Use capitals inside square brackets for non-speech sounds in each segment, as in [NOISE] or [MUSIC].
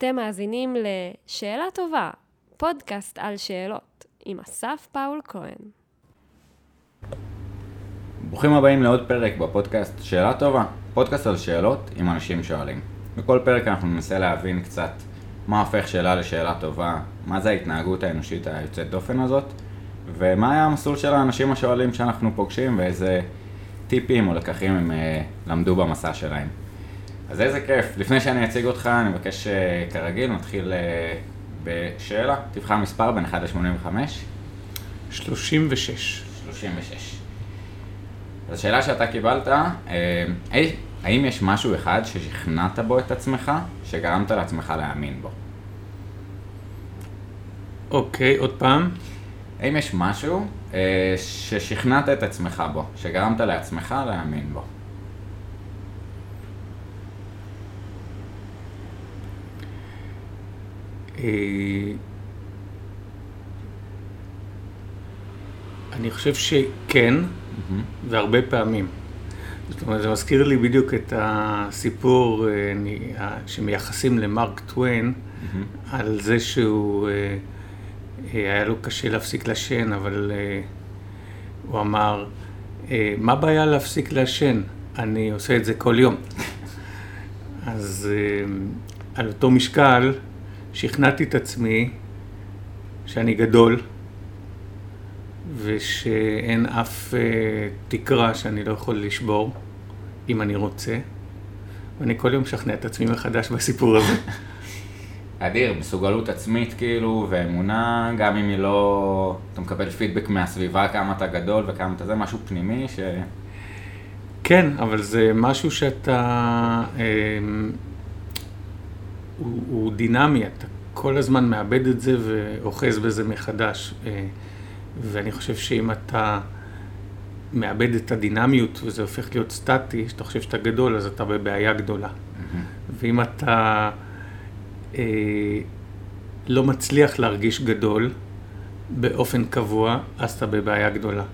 אתם מאזינים ל"שאלה טובה", פודקאסט על שאלות, עם אסף פאול כהן. ברוכים הבאים לעוד פרק בפודקאסט שאלה טובה, פודקאסט על שאלות עם אנשים שואלים. בכל פרק אנחנו ננסה להבין קצת מה הופך שאלה לשאלה טובה, מה זה ההתנהגות האנושית היוצאת דופן הזאת, ומה היה המסלול של האנשים השואלים שאנחנו פוגשים ואיזה טיפים או לקחים הם אה, למדו במסע שלהם. אז איזה כיף. לפני שאני אציג אותך, אני מבקש אה, כרגיל, נתחיל אה, בשאלה. תבחר מספר בין 1 ל-85. 36. 36. אז השאלה שאתה קיבלת, אה, הי- האם יש משהו אחד ששכנעת בו את עצמך, שגרמת לעצמך להאמין בו? אוקיי, עוד פעם. האם יש משהו אה, ששכנעת את עצמך בו, שגרמת לעצמך להאמין בו? אני חושב שכן, והרבה פעמים. זאת אומרת, זה מזכיר לי בדיוק את הסיפור אה, אני- שמייחסים למרק טוויין, על זה שהוא, אה, אה, היה לו קשה להפסיק לעשן, אבל אה, הוא אמר, אה, מה הבעיה להפסיק לעשן? אני עושה את זה כל יום. אז אה, על אותו משקל, שכנעתי את עצמי שאני גדול, ושאין אף אה, תקרה שאני לא יכול לשבור, אם אני רוצה. ואני כל יום משכנע את עצמי מחדש בסיפור הזה. [LAUGHS] אדיר, מסוגלות עצמית כאילו, ואמונה, גם אם היא לא... אתה מקבל פידבק מהסביבה כמה אתה גדול וכמה אתה זה, משהו פנימי ש... כן, אבל זה משהו שאתה... אה, הוא, הוא דינמי, אתה כל הזמן מאבד את זה ואוחז בזה מחדש. אה, ואני חושב שאם אתה מאבד את הדינמיות וזה הופך להיות סטטי, שאתה חושב שאתה גדול, אז אתה בבעיה גדולה. ואם אתה אה, לא מצליח להרגיש גדול באופן קבוע, אז אתה בבעיה גדולה.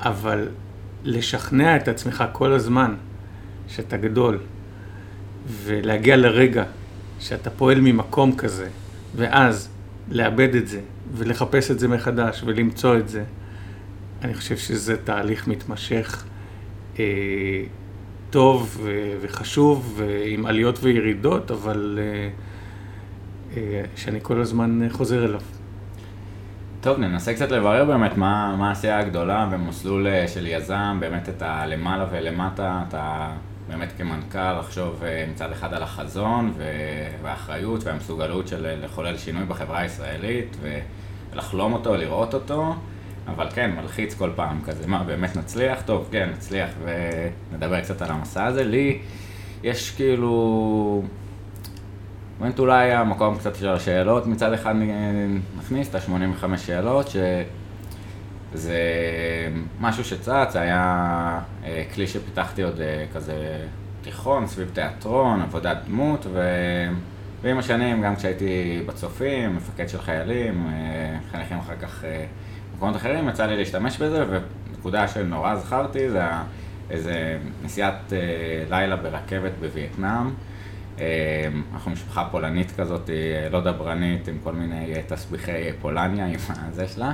אבל לשכנע את עצמך כל הזמן שאתה גדול, ולהגיע לרגע שאתה פועל ממקום כזה, ואז לאבד את זה, ולחפש את זה מחדש, ולמצוא את זה, אני חושב שזה תהליך מתמשך אה, טוב ו- וחשוב, ועם עליות וירידות, אבל אה, אה, שאני כל הזמן חוזר אליו. טוב, ננסה קצת לברר באמת מה, מה העשייה הגדולה במסלול אה, של יזם, באמת את הלמעלה ולמטה, אתה באמת כמנכ"ל לחשוב אה, מצד אחד על החזון והאחריות והמסוגלות של אה, לחולל שינוי בחברה הישראלית ולחלום אותו, לראות אותו, אבל כן, מלחיץ כל פעם כזה, מה באמת נצליח? טוב, כן, נצליח ונדבר קצת על המסע הזה. לי יש כאילו... באמת אולי המקום קצת של השאלות, מצד אחד נכניס את ה-85 שאלות, שזה משהו שצץ, היה אה, כלי שפיתחתי עוד אה, כזה תיכון, סביב תיאטרון, עבודת דמות, ו... ועם השנים, גם כשהייתי בצופים, מפקד של חיילים, אה, חניכים אחר כך במקומות אחרים, יצא לי להשתמש בזה, ונקודה שנורא זכרתי זה איזה נסיעת לילה ברכבת בווייטנאם. אנחנו משפחה פולנית כזאת, לא דברנית, עם כל מיני תסביכי פולניה, עם הזה שלה.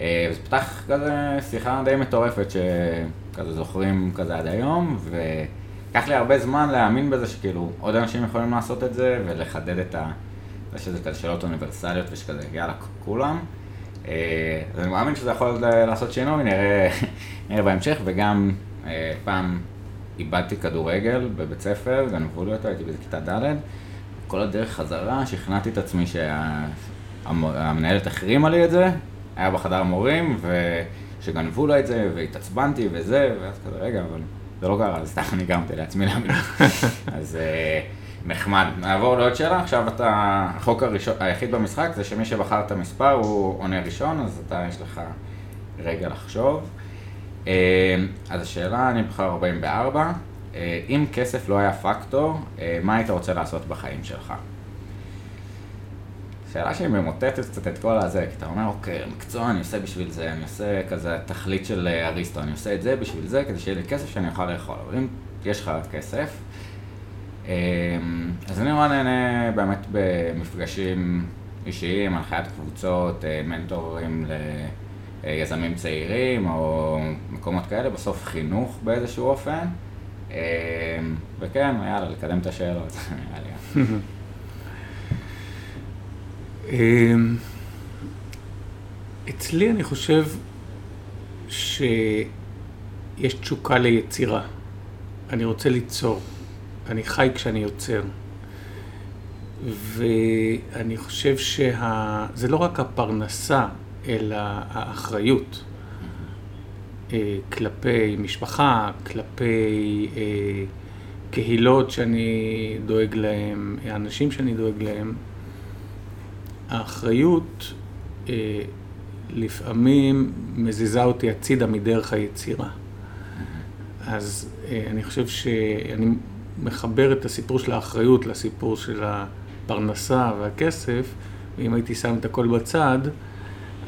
אה, וזה פתח כזה שיחה די מטורפת, שכזה זוכרים כזה עד היום, ולקח לי הרבה זמן להאמין בזה שכאילו עוד אנשים יכולים לעשות את זה, ולחדד את ה... זה שזה כזה שאלות אוניברסליות ושכזה, יאללה, כולם. אה, אז אני מאמין שזה יכול לעשות שינוי, נראה, [LAUGHS] נראה בהמשך, וגם אה, פעם איבדתי כדורגל בבית ספר, גנבו לי אותו, הייתי באיזה כיתה ד', כל הדרך חזרה, שכנעתי את עצמי שהמנהלת החרימה לי את זה, היה בחדר מורים, ושגנבו לו את זה, והתעצבנתי וזה, ואז כזה, רגע, אבל זה לא קרה, אז סתם אני גרמתי לעצמי להאמין. [LAUGHS] אז אה, נחמד. נעבור לעוד שאלה, עכשיו אתה, החוק הראשון, היחיד במשחק זה שמי שבחר את המספר הוא עונה ראשון, אז אתה, יש לך רגע לחשוב. אה, אז השאלה, אני בחר 44, אה, אם כסף לא היה פקטור, מה היית רוצה לעשות בחיים שלך? שאלה שהיא ממוטטת קצת את כל הזה, כי אתה אומר, אוקיי, מקצוע אני עושה בשביל זה, אני עושה כזה תכלית של אה, אריסטו, אני עושה את זה בשביל זה, כדי שיהיה לי כסף שאני אוכל לאכול. אבל אם יש לך כסף, אה, אז אני נורא נהנה באמת במפגשים אישיים, הנחיית קבוצות, מנטורים ליזמים צעירים או מקומות כאלה, בסוף חינוך באיזשהו אופן. וכן, יאללה, לקדם את השאלות, [LAUGHS] נראה לי. [LAUGHS] אמ, אצלי אני חושב שיש תשוקה ליצירה. אני רוצה ליצור. אני חי כשאני יוצר. ואני חושב שזה לא רק הפרנסה, אלא האחריות אה, כלפי משפחה, כלפי אה, קהילות שאני דואג להם, אנשים שאני דואג להם. האחריות אה, לפעמים מזיזה אותי הצידה מדרך היצירה. אז אה, אני חושב שאני מחבר את הסיפור של האחריות לסיפור של הפרנסה והכסף, ואם הייתי שם את הכל בצד,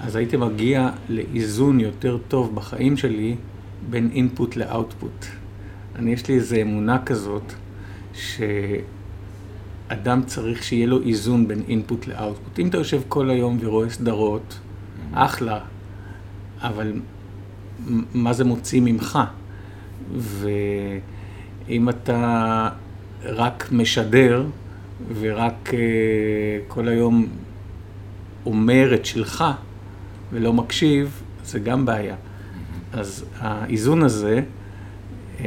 אז הייתי מגיע לאיזון יותר טוב בחיים שלי בין אינפוט לאוטפוט. אני, יש לי איזו אמונה כזאת, ש... אדם צריך שיהיה לו איזון בין אינפוט לאוטפוט. אם אתה יושב כל היום ורואה סדרות, אחלה, אבל מה זה מוציא ממך? ואם אתה רק משדר ורק uh, כל היום אומר את שלך ולא מקשיב, זה גם בעיה. אז האיזון הזה uh,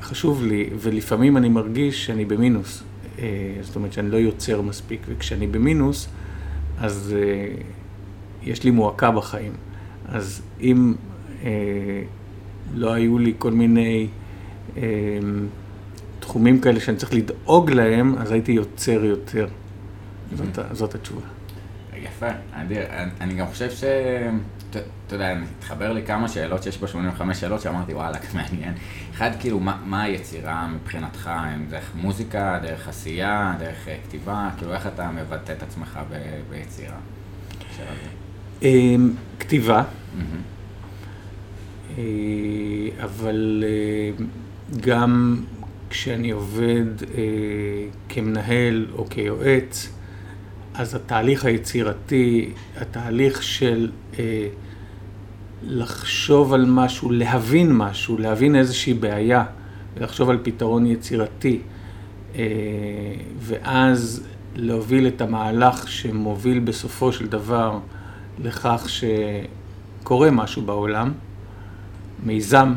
חשוב לי, ולפעמים אני מרגיש שאני במינוס. אה, זאת אומרת שאני לא יוצר מספיק, וכשאני במינוס, אז אה, יש לי מועקה בחיים. אז אם אה, לא היו לי כל מיני תחומים כאלה שאני צריך לדאוג להם, אז הייתי יוצר יותר. זאת, זאת התשובה. יפה, אדיר. אני גם חושב ש... אתה יודע, התחבר לי כמה שאלות שיש ב-85 שאלות שאמרתי, וואלה, [LAUGHS] מעניין. אחד, כאילו, מה, מה היצירה מבחינתך? אם דרך מוזיקה, דרך עשייה, דרך אה, כתיבה? כאילו, איך אתה מבטא את עצמך ב, ביצירה? אמ, כתיבה. אה, אבל אה, גם כשאני עובד כמנהל או כיועץ, אז התהליך היצירתי, התהליך של אה, לחשוב על משהו, להבין משהו, להבין איזושהי בעיה, לחשוב על פתרון יצירתי, אה, ואז להוביל את המהלך שמוביל בסופו של דבר לכך שקורה משהו בעולם, מיזם,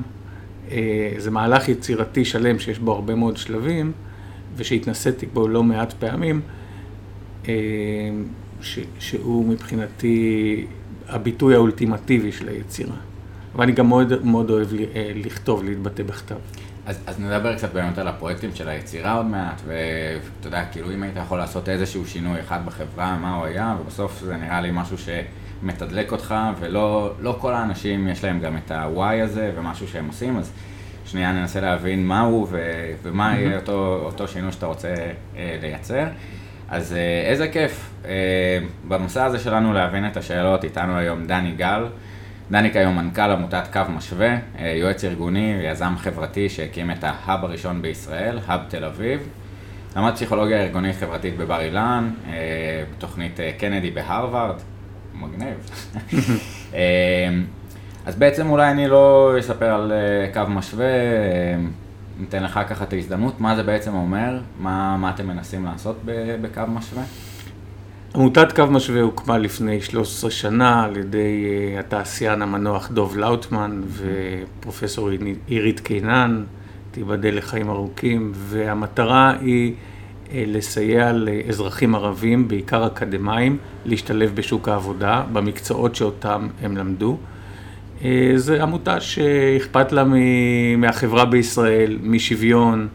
אה, זה מהלך יצירתי שלם שיש בו הרבה מאוד שלבים, ושהתנסיתי בו לא מעט פעמים. אה, ש, שהוא מבחינתי הביטוי האולטימטיבי של היצירה. ואני גם מאוד, מאוד אוהב לי, אה, לכתוב, להתבטא בכתב. אז, אז נדבר קצת באמת על הפרויקטים של היצירה עוד מעט, ואתה יודע, כאילו אם היית יכול לעשות איזשהו שינוי אחד בחברה, מה הוא היה, ובסוף זה נראה לי משהו שמתדלק אותך, ולא לא כל האנשים יש להם גם את ה-why הזה, ומשהו שהם עושים, אז שנייה ננסה להבין מהו ומה יהיה אותו, אותו שינוי שאתה רוצה אה, לייצר. אז אה, איזה כיף. אה, במסע הזה שלנו להבין את השאלות, איתנו היום דני גל. דני כיום מנכ"ל עמותת קו משווה, אה, יועץ ארגוני ויזם חברתי שהקים את ההאב הראשון בישראל, האב תל אביב. למד פסיכולוגיה ארגונית חברתית בבר אילן, בתוכנית קנדי בהרווארד, מגניב. [LAUGHS] אז בעצם אולי אני לא אספר על קו משווה, ניתן לך ככה את ההזדמנות, מה זה בעצם אומר, מה, מה אתם מנסים לעשות בקו משווה? עמותת קו משווה הוקמה לפני 13 שנה על ידי uh, התעשיין המנוח דוב לאוטמן ופרופסור עירית קינן, תיבדל לחיים ארוכים, והמטרה היא uh, לסייע לאזרחים ערבים, בעיקר אקדמאים, להשתלב בשוק העבודה, במקצועות שאותם הם למדו. אה, זו עמותה שאכפת לה מהחברה בישראל, משוויון,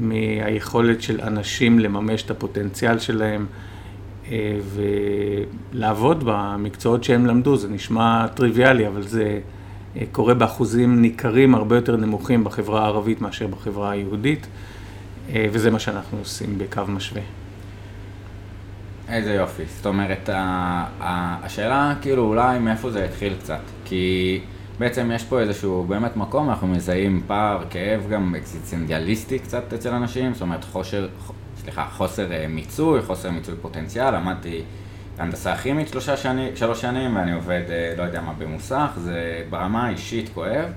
מהיכולת של אנשים לממש את הפוטנציאל שלהם אה, ולעבוד במקצועות שהם למדו. זה נשמע טריוויאלי, אבל זה אה, קורה באחוזים ניכרים הרבה יותר נמוכים בחברה הערבית מאשר בחברה היהודית, וזה מה שאנחנו עושים בקו משווה. איזה יופי. זאת אומרת, השאלה כאילו אולי מאיפה זה התחיל קצת. כי בעצם יש פה איזשהו באמת מקום, אנחנו מזהים פער, כאב גם אקזיציונדיאליסטי קצת אצל אנשים, זאת אומרת חושר, סליחה, חוסר אה, מיצוי, חוסר מיצוי פוטנציאל, למדתי הנדסה כימית שלושה שני, שלוש שנים ואני עובד, אה, לא יודע מה, במוסך, זה ברמה האישית כואב.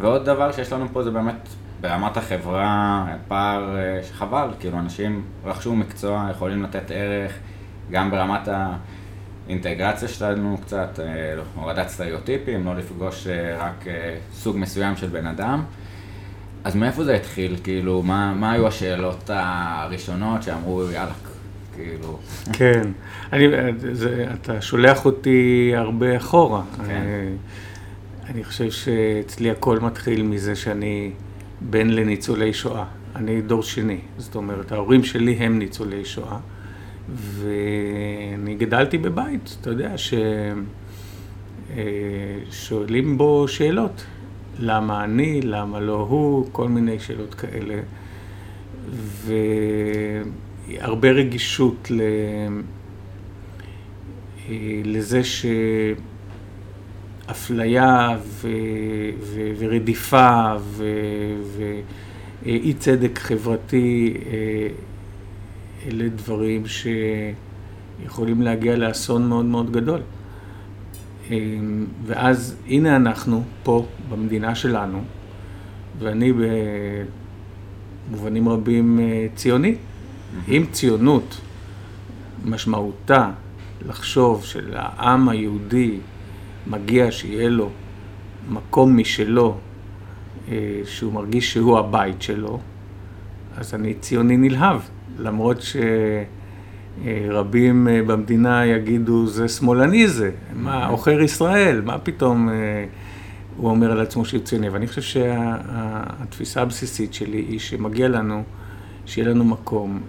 ועוד דבר שיש לנו פה זה באמת ברמת החברה, פער אה, שחבל, כאילו אנשים רכשו מקצוע, יכולים לתת ערך, גם ברמת האינטגרציה שלנו קצת, הורדת סטריאוטיפים, לא לפגוש רק סוג מסוים של בן אדם. אז מאיפה זה התחיל? כאילו, מה, מה היו השאלות הראשונות שאמרו, יאללה, כאילו... כן, אני, זה, אתה שולח אותי הרבה אחורה. כן. אני, אני חושב שאצלי הכל מתחיל מזה שאני בן לניצולי שואה. אני דור שני, זאת אומרת, ההורים שלי הם ניצולי שואה, ואני גדלתי בבית, אתה יודע, ששואלים אה, בו שאלות. למה אני, למה לא הוא, כל מיני שאלות כאלה. והרבה רגישות ל... לזה שאפליה ו... ו... ורדיפה ו... ואי צדק חברתי אלה דברים שיכולים להגיע לאסון מאוד מאוד גדול. אמ, ואז הנה אנחנו פה במדינה שלנו, ואני במובנים רבים אה, ציוני. אם ציונות משמעותה לחשוב שלעם היהודי מגיע שיהיה לו מקום משלו, אה, שהוא מרגיש שהוא הבית שלו, אז אני ציוני נלהב, למרות ש... אה, אה, במדינה יגידו, זה שמאלני זה, מה, mm-hmm. עוכר ישראל, מה פתאום אה, הוא אומר על עצמו שהוא ציוני. ואני חושב שהתפיסה הבסיסית שלי היא שמגיע לנו, שיהיה לנו מקום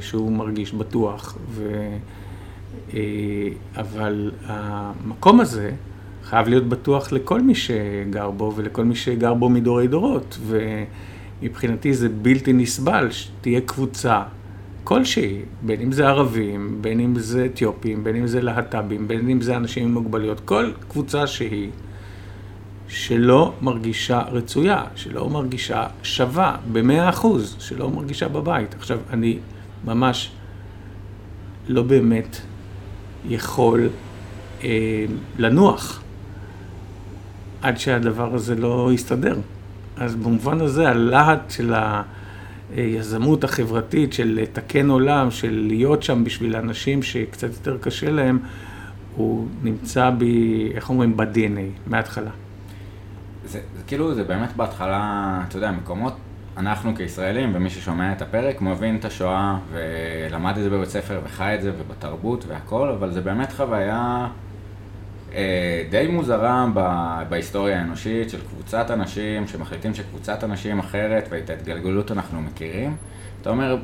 שהוא מרגיש בטוח, ו... אבל המקום הזה חייב להיות בטוח לכל מי שגר בו ולכל מי שגר בו מדורי דורות, ומבחינתי זה בלתי נסבל שתהיה קבוצה כלשהי, בין אם זה ערבים, בין אם זה אתיופים, בין אם זה להט"בים, בין אם זה אנשים עם מוגבלויות, כל קבוצה שהיא, שלא מרגישה רצויה, שלא מרגישה שווה במאה אחוז, שלא מרגישה בבית. עכשיו, אני ממש לא באמת יכול אה, לנוח עד שהדבר הזה לא יסתדר. אז במובן הזה הלהט של. היזמות החברתית של לתקן עולם, של להיות שם בשביל אנשים שקצת יותר קשה להם, הוא נמצא בי, איך אומרים, ב-DNA, מההתחלה. זה, זה כאילו, זה באמת בהתחלה, אתה יודע, מקומות, אנחנו כישראלים, ומי ששומע את הפרק, מבין את השואה, ולמד את זה בבית ספר, וחי את זה, ובתרבות והכל, אבל זה באמת חוויה די מוזרה בהיסטוריה האנושית של קבוצת אנשים שמחליטים שקבוצת אנשים אחרת ואת ההתגלגלות אנחנו מכירים. אתה אומר,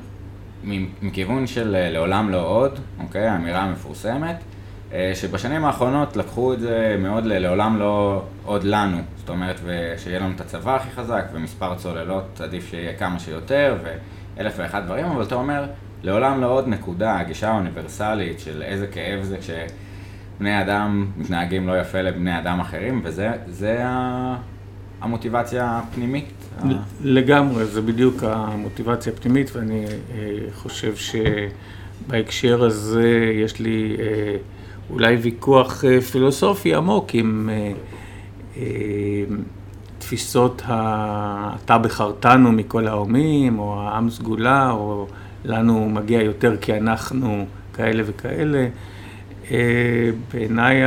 מכיוון של אה, לעולם לא עוד, אוקיי, האמירה המפורסמת, אה, שבשנים האחרונות לקחו את זה מאוד ללעולם לא עוד לנו, זאת אומרת, שיהיה לנו את הצבא הכי חזק ומספר צוללות עדיף שיהיה כמה שיותר ואלף ואחד דברים, אבל אתה אומר, לעולם לא עוד נקודה, הגישה האוניברסלית של איזה כאב זה כש... בני אדם מתנהגים לא יפה לבני אדם אחרים, וזה המוטיבציה הפנימית. לגמרי, זה בדיוק המוטיבציה הפנימית, ואני אה, חושב שבהקשר הזה יש לי אה, אולי ויכוח אה, פילוסופי עמוק עם תפיסות ה"אתה בחרתנו מכל האומים", או העם סגולה, או לנו מגיע יותר כי אנחנו כאלה וכאלה. אה, בעיניי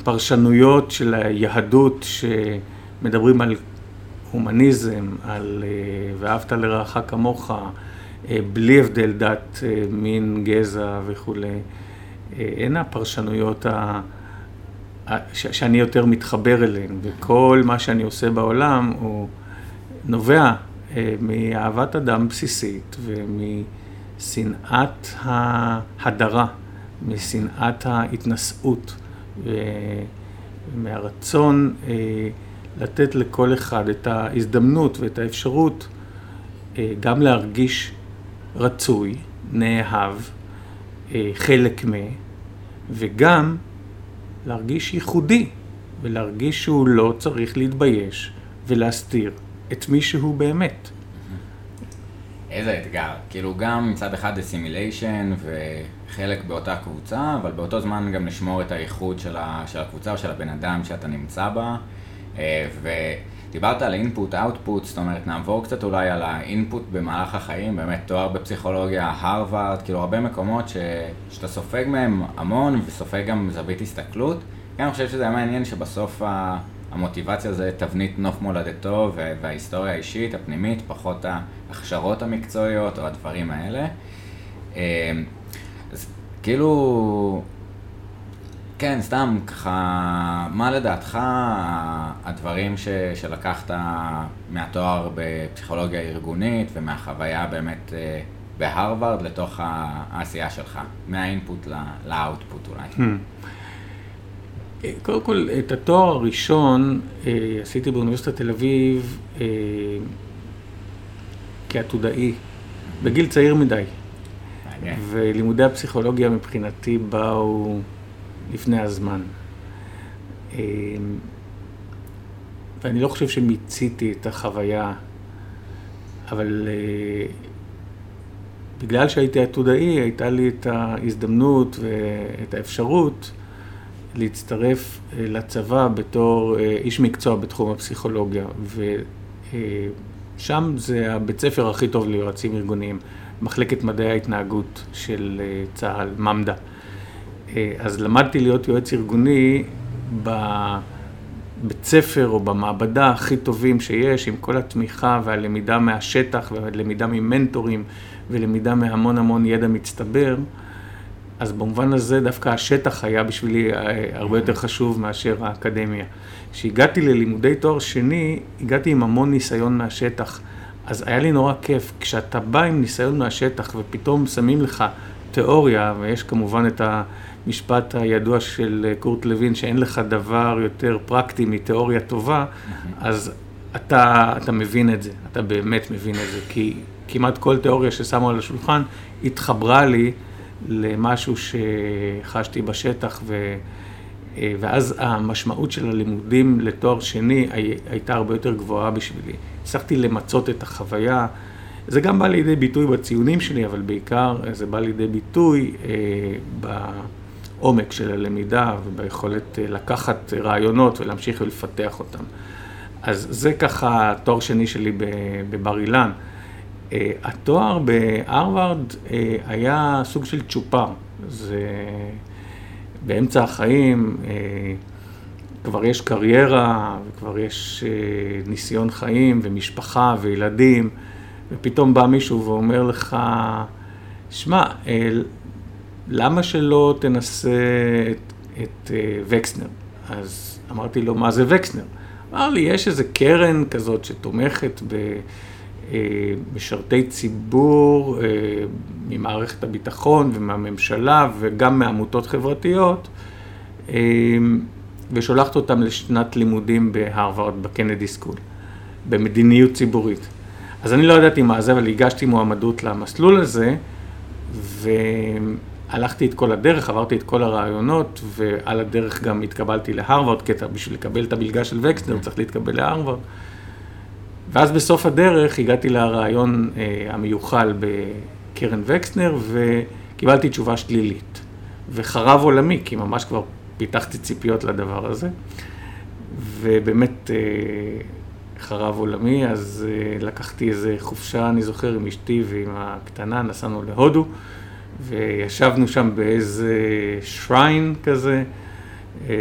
הפרשנויות של היהדות שמדברים על הומניזם, על אה, ואהבת לרעך כמוך, אה, בלי הבדל דת, מין, גזע וכולי, הן הפרשנויות ה... שאני יותר מתחבר אליהן, וכל מה שאני עושה בעולם הוא נובע מאהבת אדם בסיסית ומ... משנאת ההדרה, משנאת ההתנשאות ומהרצון אה, לתת לכל אחד את ההזדמנות ואת האפשרות אה, גם להרגיש רצוי, נאהב, אה, חלק מ... וגם להרגיש ייחודי, ולהרגיש שהוא לא צריך להתבייש ולהסתיר את מי שהוא באמת. איזה אתגר. כאילו גם מצד אחד אסימיליישן וחלק באותה קבוצה, אבל באותו זמן גם לשמור את הייחוד של, ה, של הקבוצה או של הבן אדם שאתה נמצא בה. אה, ודיברת על אינפוט, אאוטפוט, זאת אומרת נעבור קצת אולי על האינפוט במהלך החיים, באמת תואר בפסיכולוגיה, הרווארד, כאילו הרבה מקומות ש, שאתה סופג מהם המון וסופג גם זווית הסתכלות. כן, אני חושב שזה היה מעניין שבסוף ה... המוטיבציה זה תבנית נוף מולדתו וההיסטוריה האישית, הפנימית, פחות ההכשרות המקצועיות או הדברים האלה. אמ, אז כאילו, כן, סתם ככה, מה לדעתך הדברים ש, שלקחת מהתואר בפסיכולוגיה ארגונית ומהחוויה באמת אה, בהרווארד לתוך העשייה שלך, מהאינפוט לאאוטפוט אולי? Hmm. קודם כל, את התואר הראשון אה, עשיתי באוניברסיטת תל אביב אה, כעתודאי, בגיל צעיר מדי. ולימודי הפסיכולוגיה מבחינתי באו לפני הזמן. אה, ואני לא חושב שמיציתי את החוויה, אבל בגלל שהייתי עתודאי, הייתה לי את ההזדמנות ואת האפשרות להצטרף אה, לצבא בתור אה, איש מקצוע בתחום הפסיכולוגיה, ושם זה הבית ספר הכי טוב ליועצים ארגוניים, מחלקת מדעי ההתנהגות של אה, צה"ל, ממד"א. אז למדתי להיות יועץ ארגוני בבית ספר או במעבדה הכי טובים שיש, עם כל התמיכה והלמידה מהשטח והלמידה ממנטורים ולמידה מהמון המון ידע מצטבר. אז במובן הזה דווקא השטח היה בשבילי אה, הרבה יותר חשוב מאשר האקדמיה. כשהגעתי ללימודי תואר שני, הגעתי עם המון ניסיון מהשטח. אז היה לי נורא כיף, כשאתה בא עם ניסיון מהשטח ופתאום שמים לך תיאוריה, ויש כמובן את המשפט הידוע של קורט לוין, שאין לך דבר יותר פרקטי מתיאוריה טובה, אז אתה, אתה מבין את זה, אתה באמת מבין את זה, כי כמעט כל תיאוריה ששמו על השולחן התחברה לי למשהו שחשתי בשטח, ו, אה, ואז המשמעות של הלימודים לתואר שני הייתה הרבה יותר גבוהה בשבילי. הצלחתי למצות את החוויה. זה גם בא לידי ביטוי בציונים שלי, אבל בעיקר זה בא לידי ביטוי אה, בעומק של הלמידה וביכולת אה, לקחת רעיונות ולהמשיך ולפתח אותם. אז זה ככה תואר שני שלי בבר אילן. אה, התואר בהרווארד אה, היה סוג של צ'ופר. זה באמצע החיים, אה, כבר יש קריירה, וכבר יש ניסיון חיים, ומשפחה, וילדים, ופתאום בא מישהו ואומר לך, שמע, למה שלא תנסה את, את וקסנר? אז אמרתי לו, מה זה וקסנר? אמר לי, יש איזה קרן כזאת שתומכת ב... אה, משרתי ציבור אה, ממערכת הביטחון ומהממשלה וגם מעמותות חברתיות, אה, ושולחת אותם לשנת לימודים בהרווארד, בקנדי סקול, במדיניות ציבורית. אז אני לא ידעתי מה זה, אבל הגשתי מועמדות למסלול הזה, והלכתי את כל הדרך, עברתי את כל הרעיונות, ועל הדרך גם התקבלתי להרווארד, כי בשביל לקבל את המלגה של וקסנר צריך להתקבל להרווארד. ואז בסוף הדרך הגעתי לרעיון אה, המיוחל בקרן וקסנר וקיבלתי תשובה שלילית. וחרב עולמי, כי ממש כבר פיתחתי ציפיות לדבר הזה. ובאמת אה, חרב עולמי, אז אה, לקחתי איזה חופשה, אני זוכר, עם אשתי ועם הקטנה, נסענו להודו, וישבנו שם באיזה שריין כזה, אה,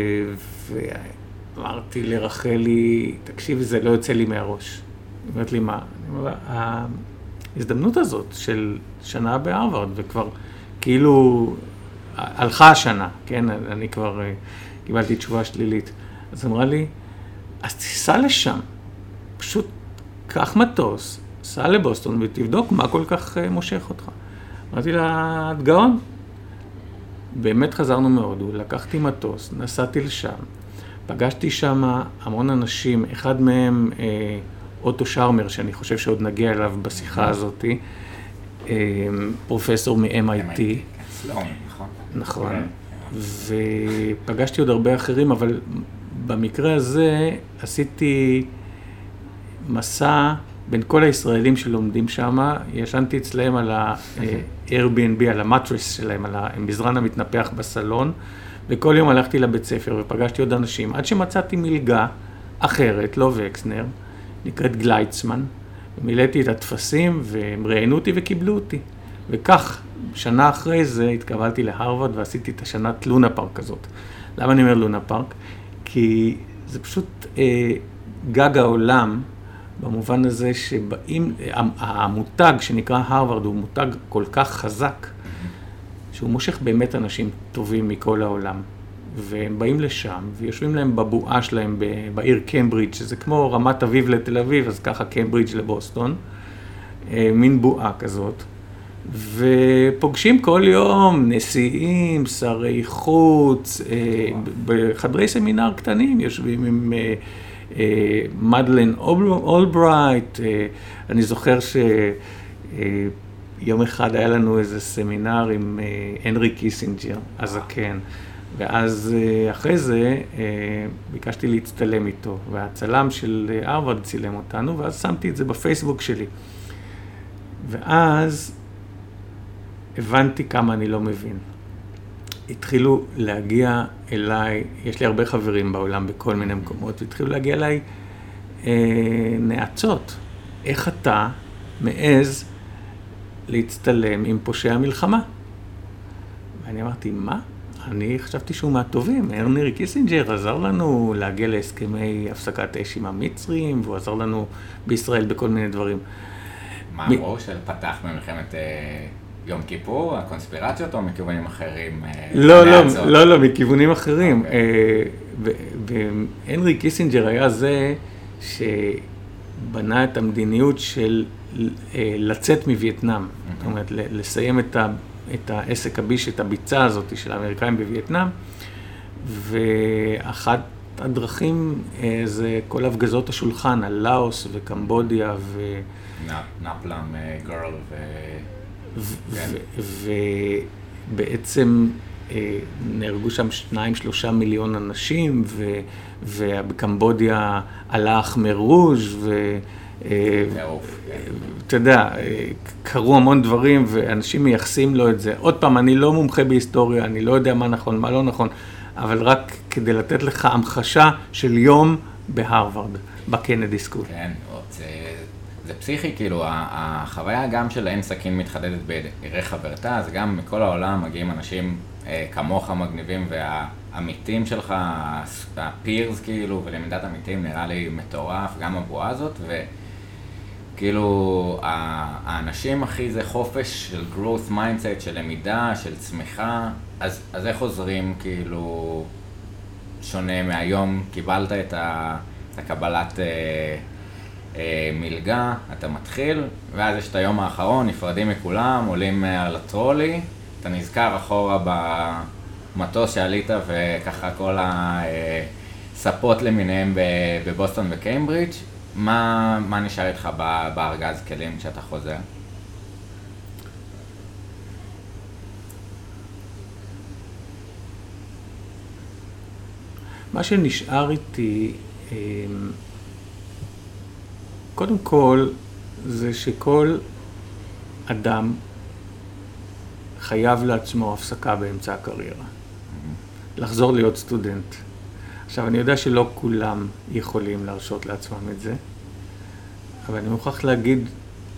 ואמרתי לרחלי, תקשיבי, זה לא יוצא לי מהראש. היא אומרת לי, מה? אני אומר ההזדמנות הזאת של שנה בהרווארד, וכבר כאילו הלכה השנה, כן? אני כבר אה, קיבלתי תשובה שלילית. אז אמרה לי, אז תיסע לשם, פשוט קח מטוס, סע לבוסטון ותבדוק מה כל כך אה, מושך אותך. אמרתי לה, את גאון. באמת חזרנו מהודו, לקחתי מטוס, נסעתי לשם, פגשתי שם המון אנשים, אחד מהם אה, אוטו שרמר, שאני חושב שעוד נגיע אליו בשיחה הזאת, אה, פרופסור מ-MIT. סלון, נכון. נכון. ופגשתי עוד הרבה אחרים, אבל במקרה הזה עשיתי מסע בין כל הישראלים שלומדים שם, ישנתי אצלהם על ה-Airbnb, על המטרס שלהם, על המזרן המתנפח בסלון, וכל יום הלכתי לבית ספר ופגשתי עוד אנשים, עד שמצאתי מלגה אחרת, לא וקסנר, נקראת גלייצמן, מילאתי את הטפסים והם ראיינו אותי וקיבלו אותי. וכך, שנה אחרי זה התקבלתי להרווארד ועשיתי את השנת לונה פארק הזאת. למה אני אומר לונה פארק? כי זה פשוט אה, גג העולם, במובן הזה שבאים, המותג שנקרא הרווארד הוא מותג כל כך חזק, שהוא מושך באמת אנשים טובים מכל העולם. והם באים לשם, ויושבים להם בבועה שלהם בעיר קמברידג', שזה כמו רמת אביב לתל אביב, אז ככה קמברידג' לבוסטון, אה, מין בועה כזאת. ופוגשים כל יום נשיאים, שרי חוץ, אה, בחדרי סמינר קטנים, יושבים עם אה, מדלן אולברייט, אני זוכר שיום אחד היה לנו איזה סמינר עם הנרי קיסינג'ר, הזקן, ואז אחרי זה ביקשתי להצטלם איתו, והצלם של הרווארד צילם אותנו, ואז שמתי את זה בפייסבוק שלי. ואז הבנתי כמה אני לא מבין. התחילו להגיע אליי, יש לי הרבה חברים בעולם בכל מיני מקומות, והתחילו להגיע אליי אה, נאצות. איך אתה מעז להצטלם עם פושע מלחמה? ואני אמרתי, מה? אני חשבתי שהוא מהטובים, הנרי קיסינג'ר עזר לנו להגיע להסכמי הפסקת אש עם המצרים, והוא עזר לנו בישראל בכל מיני דברים. מה אמרו שפתח במלחמת... אה, יום כיפור, הקונספירציות או מכיוונים אחרים? אה, לא, לא, לא, לא, מכיוונים אחרים. אוקיי. אה, והנרי קיסינג'ר היה זה שבנה את המדיניות של אה, לצאת מווייטנאם. זאת אומרת, לסיים את, את העסק הביש, את הביצה הזאת של האמריקאים בווייטנאם. ואחת הדרכים זה כל הפגזות השולחן על לאוס וקמבודיה ו... נפלם גרל ו... ובעצם אה, נהרגו שם שניים, שלושה מיליון אנשים, ובקמבודיה עלה אחמר רוז'. אה, אתה יודע, אה, קרו המון דברים ואנשים מייחסים לו את זה. עוד פעם, אני לא מומחה בהיסטוריה, אני לא יודע מה נכון, מה לא נכון, אבל רק כדי לתת לך המחשה של יום בהרווארד, בקנדי סקול. כן, זה פסיכי, כאילו, החוויה גם של אין סכין מתחדדת בעירי חברתה, אז גם מכל העולם מגיעים אנשים אה, כמוך מגניבים והעמיתים שלך, הפירס כאילו, ולמידת עמיתים נראה לי מטורף, גם הבועה הזאת, וכאילו, האנשים אחי זה חופש של growth mindset, של למידה, של צמיחה, אז, אז איך עוזרים כאילו שונה מהיום, קיבלת את, ה, את הקבלת... אה, אה, מלגה, אתה מתחיל, ואז יש את היום האחרון, נפרדים מכולם, עולים אה, על הטרולי, אתה נזכר אחורה במטוס שעלית וככה כל הספות למיניהם בבוסטון וקיימברידג', מה, מה נשאר איתך בארגז כלים כשאתה חוזר? מה שנשאר איתי אה, קודם כל, זה שכל אדם חייב לעצמו הפסקה באמצע הקריירה. לחזור להיות סטודנט. עכשיו, אני יודע שלא כולם יכולים להרשות לעצמם את זה, אבל אני מוכרח להגיד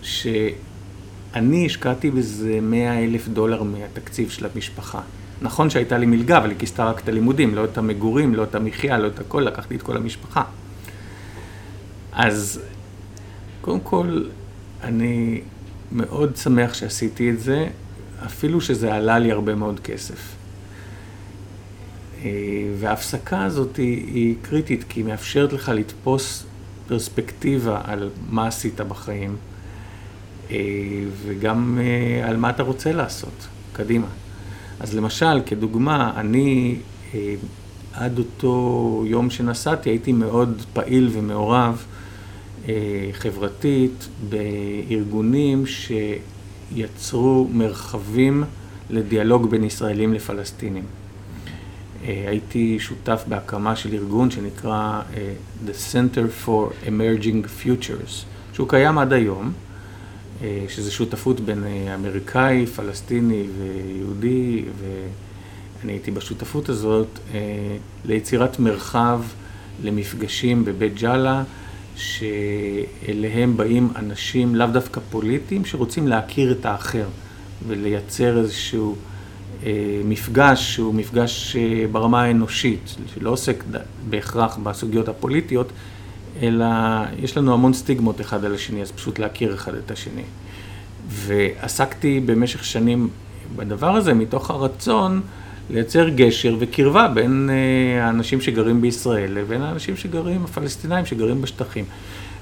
שאני השקעתי בזה 100 אלף דולר מהתקציב של המשפחה. נכון שהייתה לי מלגה, אבל היא כיסתה רק את הלימודים, לא את המגורים, לא את המחיה, לא את הכל, לקחתי את כל המשפחה. אז קודם כל, אני מאוד שמח שעשיתי את זה, אפילו שזה עלה לי הרבה מאוד כסף. אה, וההפסקה הזאת היא, היא קריטית, כי היא מאפשרת לך לתפוס פרספקטיבה על מה עשית בחיים, אה, וגם אה, על מה אתה רוצה לעשות, קדימה. אז למשל, כדוגמה, אני עד אותו יום שנסעתי הייתי מאוד פעיל ומעורב אה, חברתית בארגונים שיצרו מרחבים לדיאלוג בין ישראלים לפלסטינים. הייתי שותף בהקמה של ארגון שנקרא The Center for Emerging Futures, שהוא קיים עד היום, שזה שותפות בין אמריקאי, פלסטיני ויהודי, ואני הייתי בשותפות הזאת ליצירת מרחב למפגשים בבית ג'אלה. שאליהם באים אנשים לאו דווקא פוליטיים, שרוצים להכיר את האחר ולייצר איזשהו אה, מפגש שהוא מפגש אה, ברמה האנושית, שלא עוסק בהכרח בסוגיות הפוליטיות, אלא יש לנו המון סטיגמות אחד על השני, אז פשוט להכיר אחד את השני. ועסקתי במשך שנים בדבר הזה מתוך הרצון לייצר גשר וקרבה בין אה, האנשים שגרים בישראל לבין האנשים שגרים, הפלסטינאים שגרים בשטחים.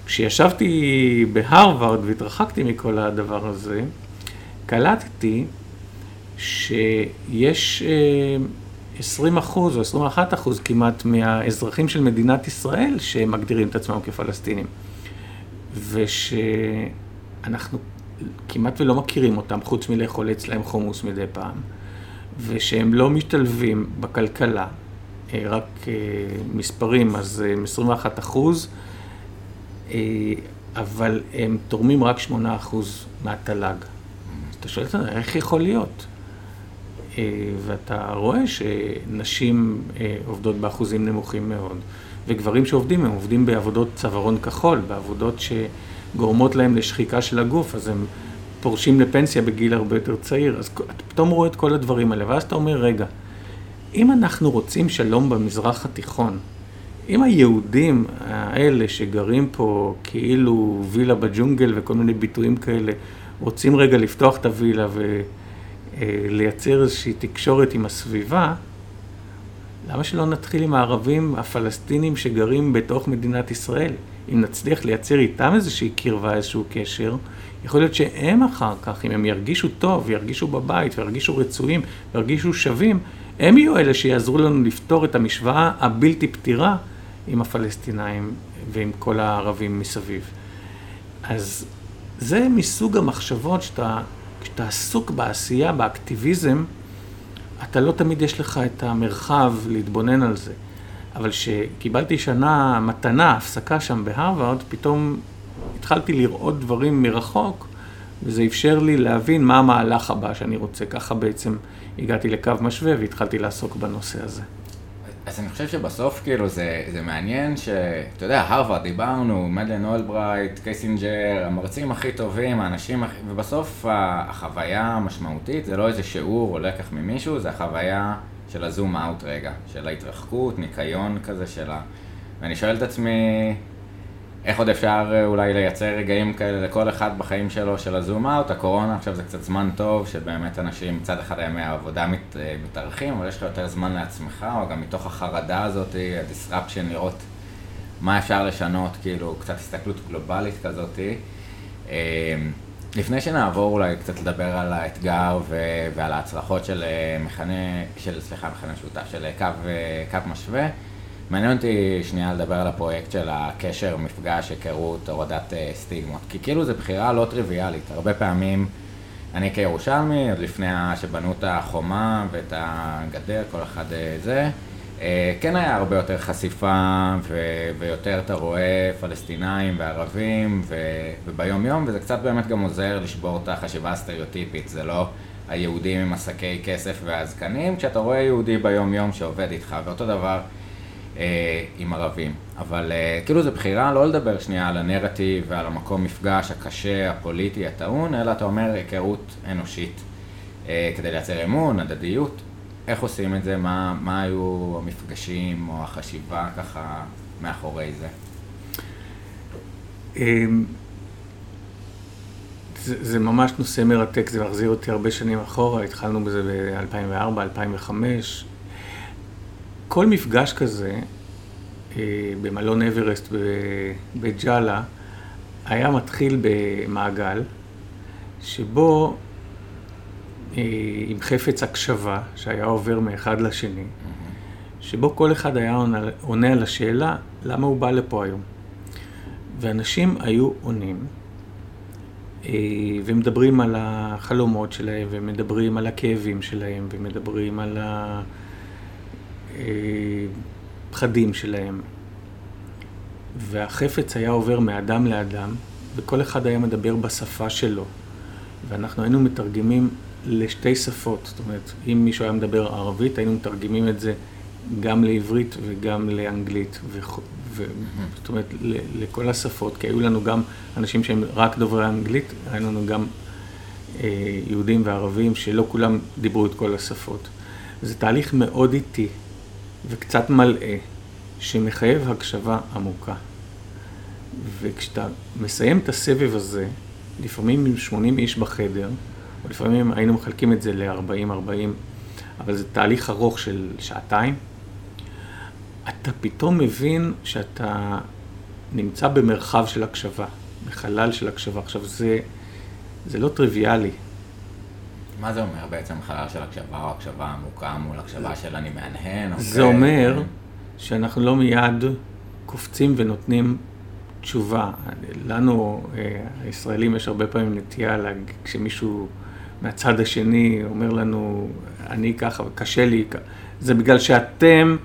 כשישבתי בהרווארד והתרחקתי מכל הדבר הזה, קלטתי שיש 20 אה, אחוז או 21 אחוז כמעט מהאזרחים של מדינת ישראל שמגדירים את עצמם כפלסטינים. ושאנחנו כמעט ולא מכירים אותם, חוץ מלאכול אצלהם חומוס מדי פעם. ושהם לא משתלבים בכלכלה, אה, רק אה, מספרים, אז הם 21 אחוז, אבל הם תורמים רק 8 אחוז מהתל"ג. אז אתה שואל את זה, איך יכול להיות? ואתה רואה שנשים עובדות באחוזים נמוכים מאוד, וגברים שעובדים, הם עובדים בעבודות צווארון כחול, בעבודות שגורמות להם לשחיקה של הגוף, אז הם פורשים לפנסיה בגיל הרבה יותר צעיר, אז אתה פתאום רואה את כל הדברים האלה, ואז אתה אומר, רגע, אם אנחנו רוצים שלום במזרח התיכון, אם היהודים האלה שגרים פה כאילו וילה בג'ונגל וכל מיני ביטויים כאלה, רוצים רגע לפתוח את הווילה ולייצר איזושהי תקשורת עם הסביבה, למה שלא נתחיל עם הערבים הפלסטינים שגרים בתוך מדינת ישראל? אם נצליח לייצר איתם איזושהי קרבה, איזשהו קשר, יכול להיות שהם אחר כך, אם הם ירגישו טוב, ירגישו בבית, וירגישו רצויים, וירגישו שווים, הם יהיו אלה שיעזרו לנו לפתור את המשוואה הבלתי פתירה עם הפלסטינאים ועם כל הערבים מסביב. אז זה מסוג המחשבות שאתה, כשאתה עסוק בעשייה, באקטיביזם, אתה לא תמיד יש לך את המרחב להתבונן על זה. אבל כשקיבלתי שנה מתנה, הפסקה שם בהרווארד, פתאום התחלתי לראות דברים מרחוק, וזה אפשר לי להבין מה המהלך הבא שאני רוצה. ככה בעצם הגעתי לקו משווה והתחלתי לעסוק בנושא הזה. אז אני חושב שבסוף כאילו זה, זה מעניין שאתה יודע, הרווארד דיברנו, מדלן אולברייט, קיסינג'ר, המרצים הכי טובים, האנשים הכי... ובסוף החוויה המשמעותית זה לא איזה שיעור או לקח ממישהו, זה החוויה של ה zoom out רגע, של ההתרחקות, ניקיון כזה של ה... ואני שואל את עצמי, איך עוד אפשר אה, אולי לייצר רגעים כאלה לכל אחד בחיים שלו של ה zoom out, הקורונה עכשיו זה קצת זמן טוב, שבאמת אנשים מצד אחד ימי העבודה מת, אה, מתארכים, אבל יש לך יותר זמן לעצמך, או גם מתוך החרדה הזאת, הדיסרפשן, לראות מה אפשר לשנות, כאילו קצת הסתכלות גלובלית כזאת. אה, לפני שנעבור אולי קצת לדבר על האתגר ו- ועל ההצלחות של מכנה, של, סליחה, מכנה שותף, של קו, קו משווה, מעניין אותי שנייה לדבר על הפרויקט של הקשר, מפגש, היכרות, הורדת אה, סטיגמות. כי כאילו זו בחירה לא טריוויאלית. הרבה פעמים, אני כירושלמי, עוד לפני שבנו את החומה ואת הגדר, כל אחד אה, זה, אה, כן היה הרבה יותר חשיפה ו- ויותר אתה רואה פלסטינאים וערבים ו- וביום יום, וזה קצת באמת גם עוזר לשבור את החשיבה הסטריאוטיפית. זה לא היהודים עם עסקי כסף והזקנים, כשאתה רואה יהודי ביום יום שעובד איתך, ואותו דבר. אה, עם ערבים. אבל אה, כאילו זו בחירה לא לדבר שנייה על הנרטיב ועל המקום מפגש הקשה, הפוליטי, הטעון, אלא אתה אומר היכרות אנושית אה, כדי לייצר אמון, הדדיות. איך עושים את זה? מה, מה היו המפגשים או החשיבה ככה מאחורי זה? אמ, זה, זה ממש נושא מרתק, זה מחזיר אותי הרבה שנים אחורה, התחלנו בזה ב-2004, 2005. כל מפגש כזה אה, במלון אברסט בבית ג'אלה היה מתחיל במעגל שבו אה, עם חפץ הקשבה שהיה עובר מאחד לשני, שבו כל אחד היה עונה, עונה על השאלה למה הוא בא לפה היום. ואנשים היו עונים אה, ומדברים על החלומות שלהם ומדברים על הכאבים שלהם ומדברים על ה... הפחדים שלהם. והחפץ היה עובר מאדם לאדם, וכל אחד היה מדבר בשפה שלו. ואנחנו היינו מתרגמים לשתי שפות. זאת אומרת, אם מישהו היה מדבר ערבית, היינו מתרגמים את זה גם לעברית וגם לאנגלית. ו... ו... זאת אומרת, לכל השפות, כי היו לנו גם אנשים שהם רק דוברי אנגלית, היו לנו גם אה, יהודים וערבים שלא כולם דיברו את כל השפות. זה תהליך מאוד איטי וקצת מלאה, שמחייב הקשבה עמוקה. וכשאתה מסיים את הסבב הזה, לפעמים עם 80 איש בחדר, או לפעמים היינו מחלקים את זה ל-40-40, אבל זה תהליך ארוך של שעתיים, אתה פתאום מבין שאתה נמצא במרחב של הקשבה, בחלל של הקשבה. עכשיו, זה, זה לא טריוויאלי. מה זה אומר בעצם חלל של הקשבה או הקשבה עמוקה מול הקשבה של אני מהנהן? זה אוקיי? אומר שאנחנו לא מיד קופצים ונותנים תשובה. לנו, אה, הישראלים, יש הרבה פעמים נטייה, להג... כשמישהו מהצד השני אומר לנו, אני ככה וקשה לי, זה בגלל שאתם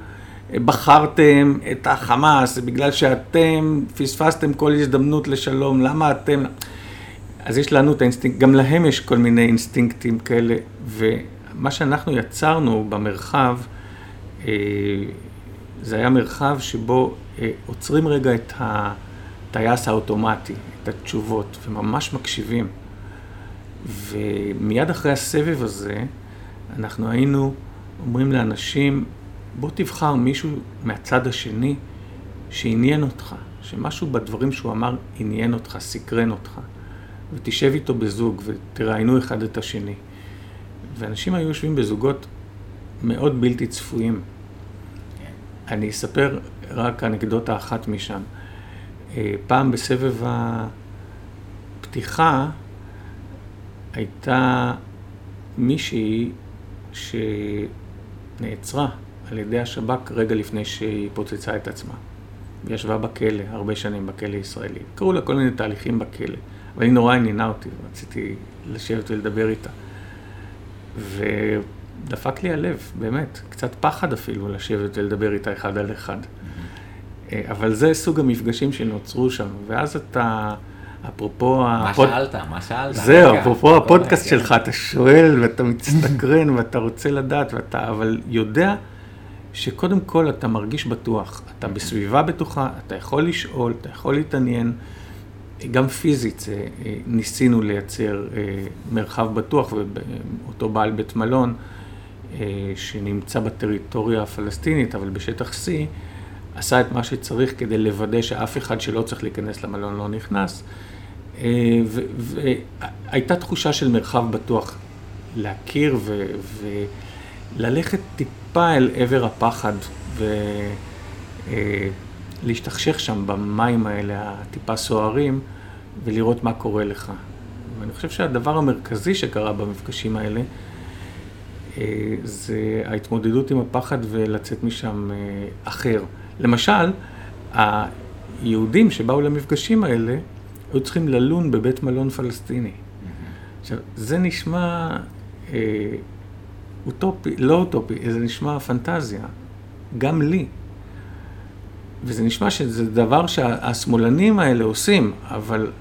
בחרתם את החמאס, זה בגלל שאתם פספסתם כל הזדמנות לשלום, למה אתם... אז יש לנו את האינסטינקט, גם להם יש כל מיני אינסטינקטים כאלה, ומה שאנחנו יצרנו במרחב, אה, זה היה מרחב שבו אה, עוצרים רגע את הטייס האוטומטי, את התשובות, וממש מקשיבים. ומיד אחרי הסבב הזה, אנחנו היינו אומרים לאנשים, בוא תבחר מישהו מהצד השני שעניין אותך, שמשהו בדברים שהוא אמר עניין אותך, סקרן אותך. ותשב איתו בזוג ותראיינו אחד את השני. ואנשים היו יושבים בזוגות מאוד בלתי צפויים. אני אספר רק אנקדוטה אחת משם. אה, פעם בסבב הפתיחה הייתה מישהי שנעצרה על ידי השב"כ רגע לפני שהיא פוצצה את עצמה. היא ישבה בכלא, הרבה שנים בכלא ישראלי. קראו לה כל מיני תהליכים בכלא. אבל היא נורא עניינה אותי, רציתי לשבת ולדבר איתה. ודפק לי הלב, באמת, קצת פחד אפילו לשבת ולדבר איתה אחד על אחד. Mm-hmm. אבל זה סוג המפגשים שנוצרו שם, ואז אתה, אפרופו... מה הפוד... שאלת? מה שאלת? זהו, אפרופו הפודקאסט שלך, אתה שואל ואתה מצטקרן [LAUGHS] ואתה רוצה לדעת, ואתה אבל יודע שקודם כל אתה מרגיש בטוח, אתה בסביבה בטוחה, אתה יכול לשאול, אתה יכול להתעניין. גם פיזית אה, ניסינו לייצר אה, מרחב בטוח, ואותו בעל בית מלון, אה, שנמצא בטריטוריה הפלסטינית, אבל בשטח C, עשה את מה שצריך כדי לוודא שאף אחד שלא צריך להיכנס למלון לא נכנס. והייתה תחושה של מרחב בטוח להכיר וללכת טיפה אל עבר הפחד. ו... להשתכשך שם במים האלה, הטיפה סוערים, ולראות מה קורה לך. ואני חושב שהדבר המרכזי שקרה במפגשים האלה, אה, זה ההתמודדות עם הפחד ולצאת משם אה, אחר. למשל, היהודים שבאו למפגשים האלה, היו צריכים ללון בבית מלון פלסטיני. עכשיו, זה נשמע אה, אוטופי, לא אוטופי, זה נשמע פנטזיה, גם לי. וזה נשמע שזה דבר שהשמאלנים האלה עושים, אבל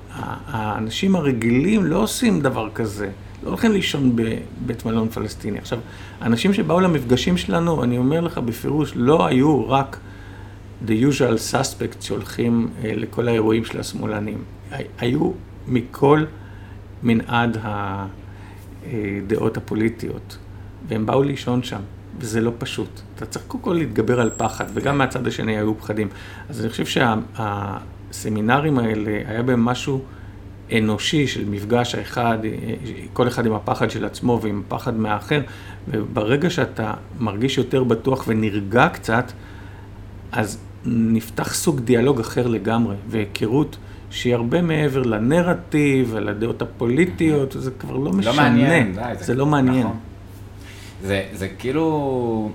האנשים הרגילים לא עושים דבר כזה. לא הולכים לישון בבית מלון פלסטיני. עכשיו, האנשים שבאו למפגשים שלנו, אני אומר לך בפירוש, לא היו רק the usual suspects שהולכים אה, לכל האירועים של השמאלנים. היו מכל מנעד הדעות הפוליטיות, והם באו לישון שם. וזה לא פשוט. אתה צריך קודם כל להתגבר על פחד, וגם מהצד השני היו פחדים. אז אני חושב שהסמינרים האלה, היה בהם משהו אנושי של מפגש האחד, כל אחד עם הפחד של עצמו ועם הפחד מהאחר, וברגע שאתה מרגיש יותר בטוח ונרגע קצת, אז נפתח סוג דיאלוג אחר לגמרי, והיכרות שהיא הרבה מעבר לנרטיב ולדעות הפוליטיות, זה כבר לא משנה. לא מעניין, די, זה, זה לא מעניין. נכון. זה, זה כאילו,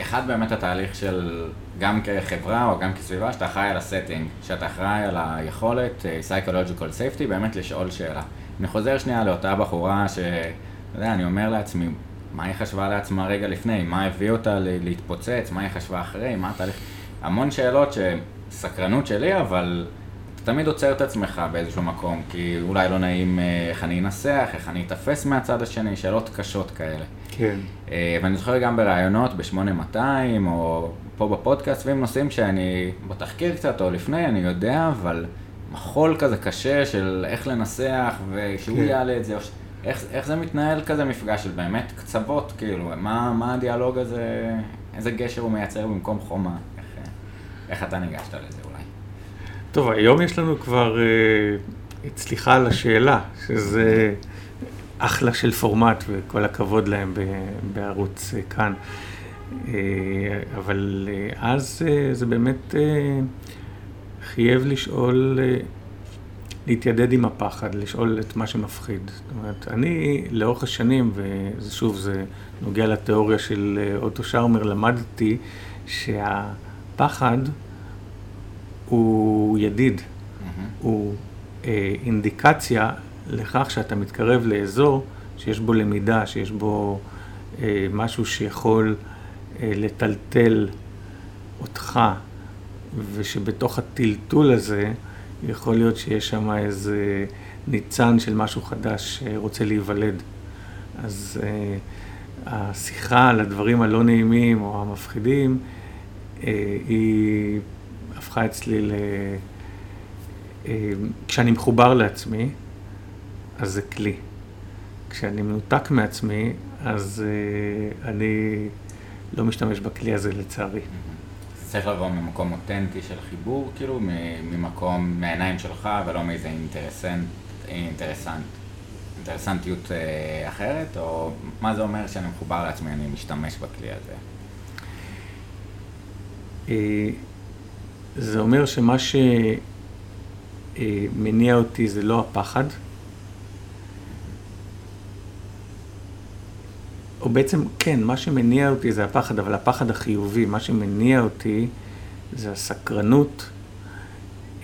אחד באמת התהליך של גם כחברה או גם כסביבה, שאתה אחראי על הסטינג, שאתה אחראי על היכולת, אה, psychological safety, באמת לשאול שאלה. אני חוזר שנייה לאותה בחורה ש... אתה יודע, אני אומר לעצמי, מה היא חשבה לעצמה רגע לפני, מה הביא אותה להתפוצץ, מה היא חשבה אחרי, מה התהליך, המון שאלות שסקרנות שלי, אבל תמיד עוצר את עצמך באיזשהו מקום, כי אולי לא נעים אה, איך אני אנסח, איך אני אתפס מהצד השני, שאלות קשות כאלה. כן. אה, ואני זוכר גם בראיונות ב-8200, או פה בפודקאסט, ועם נושאים שאני בתחקיר קצת, או לפני, אני יודע, אבל מחול כזה קשה של איך לנסח, ושהוא כן. יעלה את זה, או ש... איך, איך זה מתנהל כזה מפגש של באמת קצוות, כאילו, מה, מה הדיאלוג הזה, איזה גשר הוא מייצר במקום חומה, איך, איך אתה ניגשת לזה? טוב, היום יש לנו כבר, אה, סליחה על השאלה, שזה אחלה של פורמט וכל הכבוד להם בערוץ אה, כאן. אה, אבל אז זה באמת חייב לשאול, להתיידד עם הפחד, לשאול את מה שמפחיד. זאת אומרת, אני לאורך השנים, ושוב, זה נוגע לתיאוריה של אוטו שרמר, למדתי שהפחד הוא ידיד, mm-hmm. הוא אה, אינדיקציה לכך שאתה מתקרב לאזור שיש בו למידה, שיש בו אה, משהו שיכול אה, לטלטל אותך, ושבתוך הטלטול הזה יכול להיות שיש שם איזה ניצן של משהו חדש שרוצה להיוולד. אז אה, השיחה על הדברים הלא נעימים או המפחידים אה, היא הפכה אצלי ל... אה, כשאני מחובר לעצמי, אז זה כלי. כשאני מנותק מעצמי, אז אה, אני לא משתמש בכלי הזה לצערי. צריך לבוא ממקום אותנטי של חיבור, כאילו, ממקום, מהעיניים שלך, ולא מאיזה אינטרסנט, אינטרסנט, אינטרסנטיות אה, אחרת, או מה זה אומר שאני מחובר לעצמי, אני משתמש בכלי הזה? זה אומר שמה שמניע אותי זה לא הפחד, או בעצם, כן, מה שמניע אותי זה הפחד, אבל הפחד החיובי, מה שמניע אותי זה הסקרנות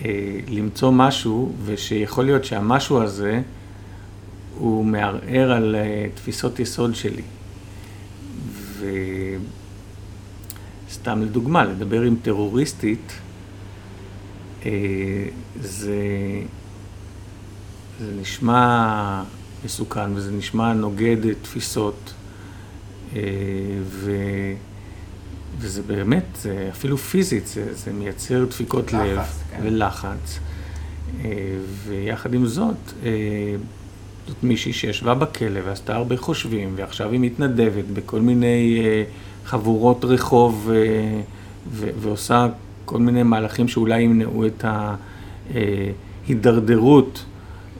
אה, למצוא משהו, ושיכול להיות שהמשהו הזה הוא מערער על אה, תפיסות יסוד שלי. וסתם לדוגמה, לדבר עם טרוריסטית, זה, זה נשמע מסוכן וזה נשמע נוגד תפיסות, אה, ו, וזה באמת, זה אפילו פיזית, זה, זה מייצר דפיקות לחץ, לב כן. ולחץ. אה, ויחד עם זאת, זאת מישהי שישבה בכלא ועשתה הרבה חושבים, ועכשיו היא מתנדבת בכל מיני חבורות רחוב ועושה כל מיני מהלכים שאולי ימנעו את ההידרדרות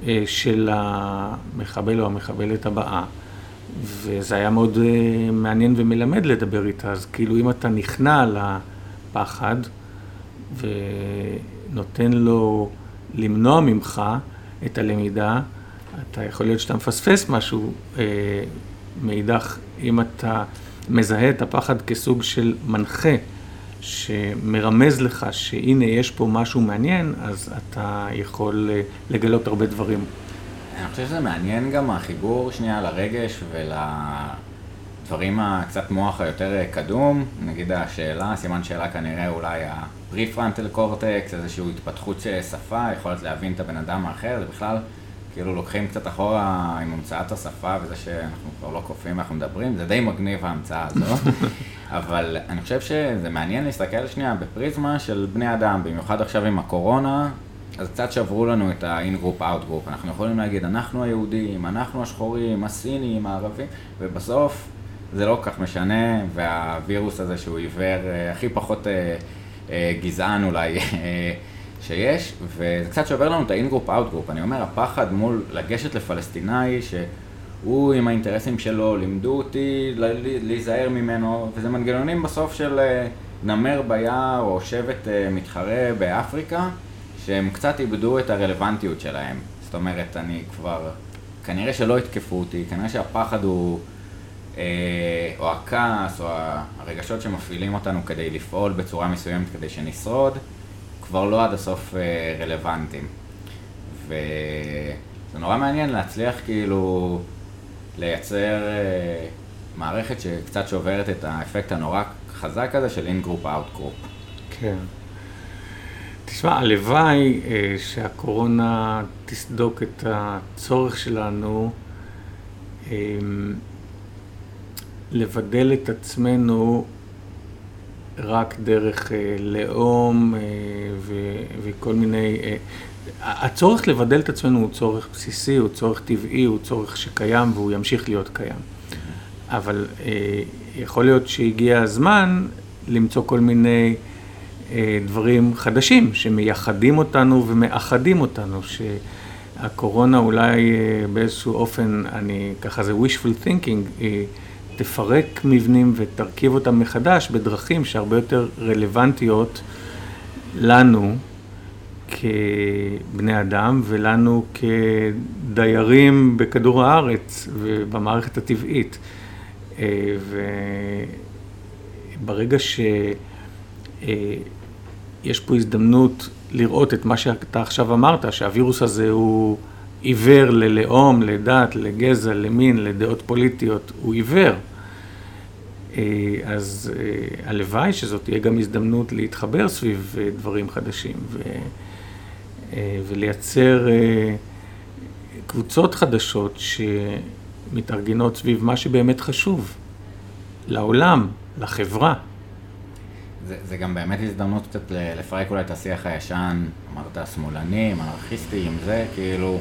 אה, של המחבל או המחבלת הבאה. וזה היה מאוד אה, מעניין ומלמד לדבר איתה, אז כאילו אם אתה נכנע לפחד ונותן לו למנוע ממך את הלמידה, אתה יכול להיות שאתה מפספס משהו. אה, מאידך, אם אתה מזהה את הפחד כסוג של מנחה, שמרמז לך שהנה יש פה משהו מעניין, אז אתה יכול אה, לגלות הרבה דברים. אני חושב שזה מעניין גם החיבור שנייה לרגש ולדברים הקצת מוח היותר אה, קדום, נגיד השאלה, סימן שאלה כנראה אולי הפריפרנטל קורטקס, איזושהי התפתחות של שפה, יכולת להבין את הבן אדם האחר, זה בכלל כאילו לוקחים קצת אחורה עם המצאת השפה וזה שאנחנו כבר לא קופאים ואנחנו מדברים, זה די מגניב ההמצאה הזאת. [LAUGHS] אבל אני חושב שזה מעניין להסתכל שנייה בפריזמה של בני אדם, במיוחד עכשיו עם הקורונה, אז קצת שברו לנו את ה-in-group, out-group. אנחנו יכולים להגיד, אנחנו היהודים, אנחנו השחורים, הסינים, הערבים, ובסוף זה לא כל כך משנה, והווירוס הזה שהוא עיוור, אה, הכי פחות אה, אה, גזען אולי אה, שיש, וזה קצת שובר לנו את ה-in-group, out-group. אני אומר, הפחד מול לגשת לפלסטינאי, ש... הוא עם האינטרסים שלו, לימדו אותי להיזהר ממנו, וזה מנגנונים בסוף של אה, נמר ביער או שבט אה, מתחרה באפריקה, שהם קצת איבדו את הרלוונטיות שלהם. זאת אומרת, אני כבר, כנראה שלא יתקפו אותי, כנראה שהפחד הוא, אה, או הכעס, או הרגשות שמפעילים אותנו כדי לפעול בצורה מסוימת כדי שנשרוד, כבר לא עד הסוף רלוונטיים. וזה נורא מעניין להצליח כאילו... לייצר אה, מערכת שקצת שוברת את האפקט הנורא חזק הזה של in-group, out-group. כן. תשמע, הלוואי אה, שהקורונה תסדוק את הצורך שלנו אה, לבדל את עצמנו רק דרך אה, לאום אה, ו- וכל מיני... אה, הצורך לבדל את עצמנו הוא צורך בסיסי, הוא צורך טבעי, הוא צורך שקיים והוא ימשיך להיות קיים. אבל יכול להיות שהגיע הזמן למצוא כל מיני דברים חדשים שמייחדים אותנו ומאחדים אותנו, שהקורונה אולי באיזשהו אופן, אני, ככה זה wishful thinking, תפרק מבנים ותרכיב אותם מחדש בדרכים שהרבה יותר רלוונטיות לנו כבני אדם ולנו כדיירים בכדור הארץ ובמערכת הטבעית. אה, וברגע שיש פה הזדמנות לראות את מה שאתה עכשיו אמרת, שהווירוס הזה הוא עיוור ללאום, לדת, לגזע, למין, לדעות פוליטיות, הוא עיוור. אה, אז אה, הלוואי שזאת תהיה גם הזדמנות להתחבר סביב דברים חדשים ו, ולייצר קבוצות חדשות ש... מתארגנות סביב מה שבאמת חשוב לעולם, לחברה. זה, זה גם באמת הזדמנות קצת לפרק אולי את השיח הישן, אמרת שמאלנים, אנרכיסטים, זה כאילו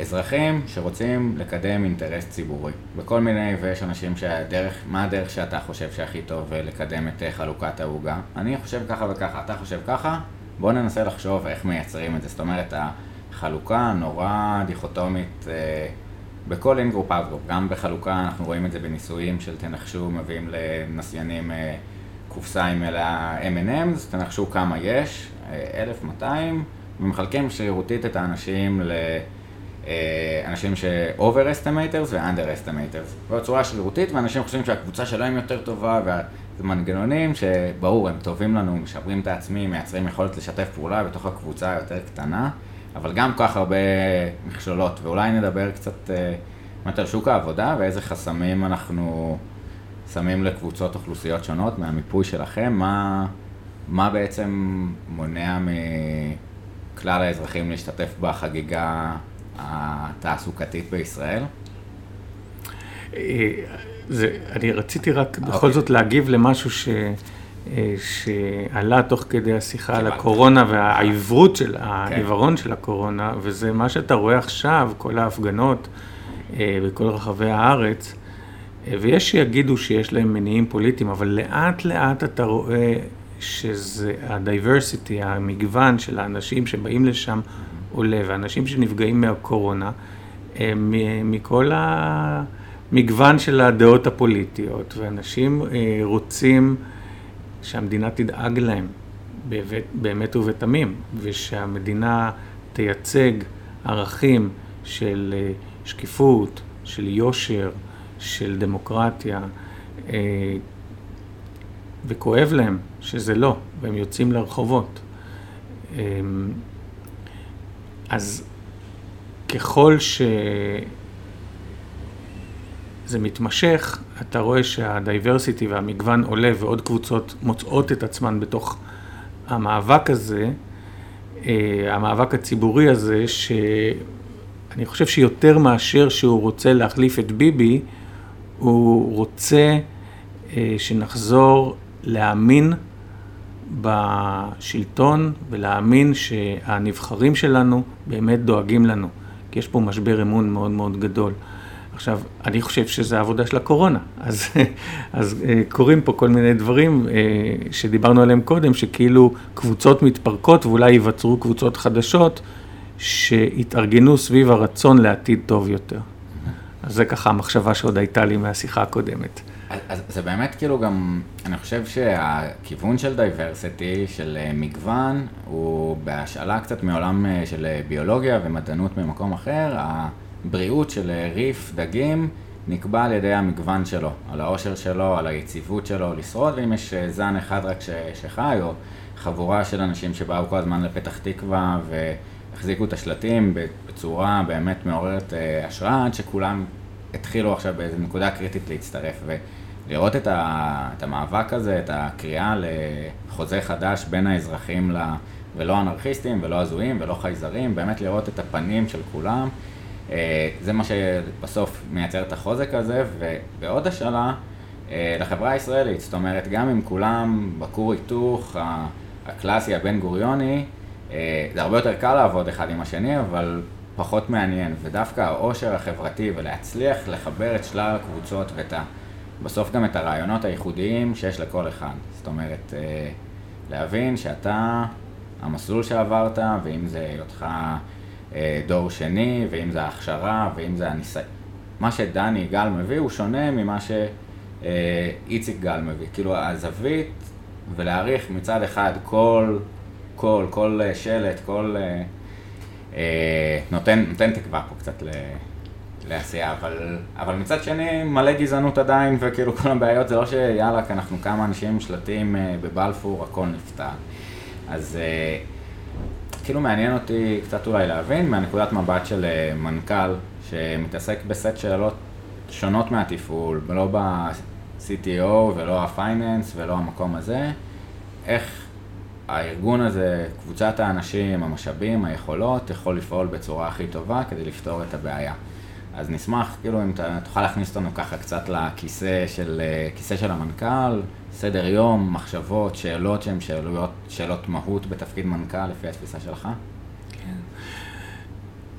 אזרחים שרוצים לקדם אינטרס ציבורי. בכל מיני, ויש אנשים שהדרך, מה הדרך שאתה חושב שהכי טוב לקדם את חלוקת העוגה? אני חושב ככה וככה, אתה חושב ככה? בוא ננסה לחשוב איך מייצרים את זה. זאת אומרת, החלוקה נורא דיכוטומית אה, בכל in-group out-group, גם בחלוקה אנחנו רואים את זה בניסויים של תנחשו, מביאים לנסיינים אה, קופסה עם M&M's, תנחשו כמה יש, 1,200, אה, ומחלקים שרירותית את האנשים לאנשים ש-over-estimators ו-under-estimators. בצורה שרירותית, ואנשים חושבים שהקבוצה שלהם יותר טובה, וזה מנגנונים שברור, הם טובים לנו, משפרים את העצמי, מייצרים יכולת לשתף פעולה בתוך הקבוצה היותר קטנה. אבל גם כל כך הרבה מכשולות, ואולי נדבר קצת אה, על שוק העבודה ואיזה חסמים אנחנו שמים לקבוצות אוכלוסיות שונות מהמיפוי שלכם, מה, מה בעצם מונע מכלל האזרחים להשתתף בחגיגה התעסוקתית בישראל? אה, זה, אני רציתי רק okay. בכל אוקיי. זאת להגיב למשהו ש... אה, שעלה תוך כדי השיחה על הקורונה והעיוורות של, כן. העיוורון של הקורונה, וזה מה שאתה רואה עכשיו, כל ההפגנות אה, בכל רחבי הארץ, ויש שיגידו שיש להם מניעים פוליטיים, אבל לאט לאט אתה רואה שזה ה-diversity, המגוון של האנשים שבאים לשם עולה, ואנשים שנפגעים מהקורונה, מכל המגוון של הדעות הפוליטיות, ואנשים רוצים שהמדינה תדאג להם באמת, ובתמים, ושהמדינה תייצג ערכים של אה, שקיפות, של יושר, של דמוקרטיה, אה, וכואב להם שזה לא, והם יוצאים לרחובות. אז ככל ש... זה מתמשך, אתה רואה שהדייברסיטי והמגוון עולה ועוד קבוצות מוצאות את עצמן בתוך המאבק הזה, אה, המאבק הציבורי הזה, שאני חושב שיותר מאשר שהוא רוצה להחליף את ביבי, הוא רוצה אה, שנחזור להאמין בשלטון ולהאמין שהנבחרים שלנו באמת דואגים לנו, כי יש פה משבר אמון מאוד מאוד גדול. עכשיו, אני חושב שזה העבודה של הקורונה, אז, [LAUGHS] אז אה, קורים פה כל מיני דברים אה, שדיברנו עליהם קודם, שכאילו קבוצות מתפרקות ואולי ייווצרו קבוצות חדשות שיתארגנו סביב הרצון לעתיד טוב יותר. אז זה ככה המחשבה שעוד הייתה לי מהשיחה הקודמת. אז, זה באמת כאילו גם, אני חושב שהכיוון של diversity, של אה, מגוון, הוא בהשאלה קצת מעולם של ביולוגיה ומדענות ממקום אחר. בריאות של ריף, דגים, נקבע על ידי המגוון שלו, על העושר שלו, על היציבות שלו לשרוד, ואם יש אה, זן אחד רק שחי, או חבורה של אנשים שבאו כל הזמן לפתח תקווה והחזיקו את השלטים בצורה באמת מעוררת אה, השראה, עד שכולם התחילו עכשיו באיזו נקודה קריטית להצטרף, ולראות את, ה, את המאבק הזה, את הקריאה לחוזה חדש בין האזרחים ל... ולא אנרכיסטים, ולא הזויים, ולא חייזרים, באמת לראות את הפנים של כולם. אה, זה מה שבסוף מייצר את החוזק הזה, ובעוד השאלה, אה, לחברה הישראלית, זאת אומרת, גם אם כולם בכור היתוך הקלאסי הבן גוריוני, אה, זה הרבה יותר קל לעבוד אחד עם השני, אבל פחות מעניין, ודווקא העושר החברתי ולהצליח לחבר את שלל הקבוצות ואת ה... בסוף גם את הרעיונות הייחודיים שיש לכל אחד. זאת אומרת, להבין שאתה, המסלול שעברת, ואם זה היותך דור שני, ואם זה ההכשרה, ואם זה הניסיון. מה שדני גל מביא הוא שונה ממה שאיציק גל מביא. כאילו הזווית, ולהעריך מצד אחד כל, כל, כל שלט, כל... אה, נותן, נותן תקווה פה קצת ל... לעשייה, אבל, אבל מצד שני מלא גזענות עדיין, וכאילו כל הבעיות זה לא שיאללה, כי אנחנו כמה אנשים עם שלטים בבלפור, הכל נפתר. אז כאילו מעניין אותי קצת אולי להבין מהנקודת מבט של אה, מנכ"ל שמתעסק בסט שאלות שונות מהתפעול, ולא ב-CTO ולא הפייננס ולא המקום הזה, איך הארגון הזה, קבוצת האנשים, המשאבים, היכולות, יכול לפעול בצורה הכי טובה כדי לפתור את הבעיה. אז נשמח, כאילו, אם אתה תוכל להכניס אותנו ככה קצת לכיסא של, אה, כיסא של המנכ"ל, סדר יום, מחשבות, שאלות שהן שאלות, שאלות מהות בתפקיד מנכ"ל, לפי התפיסה שלך? כן.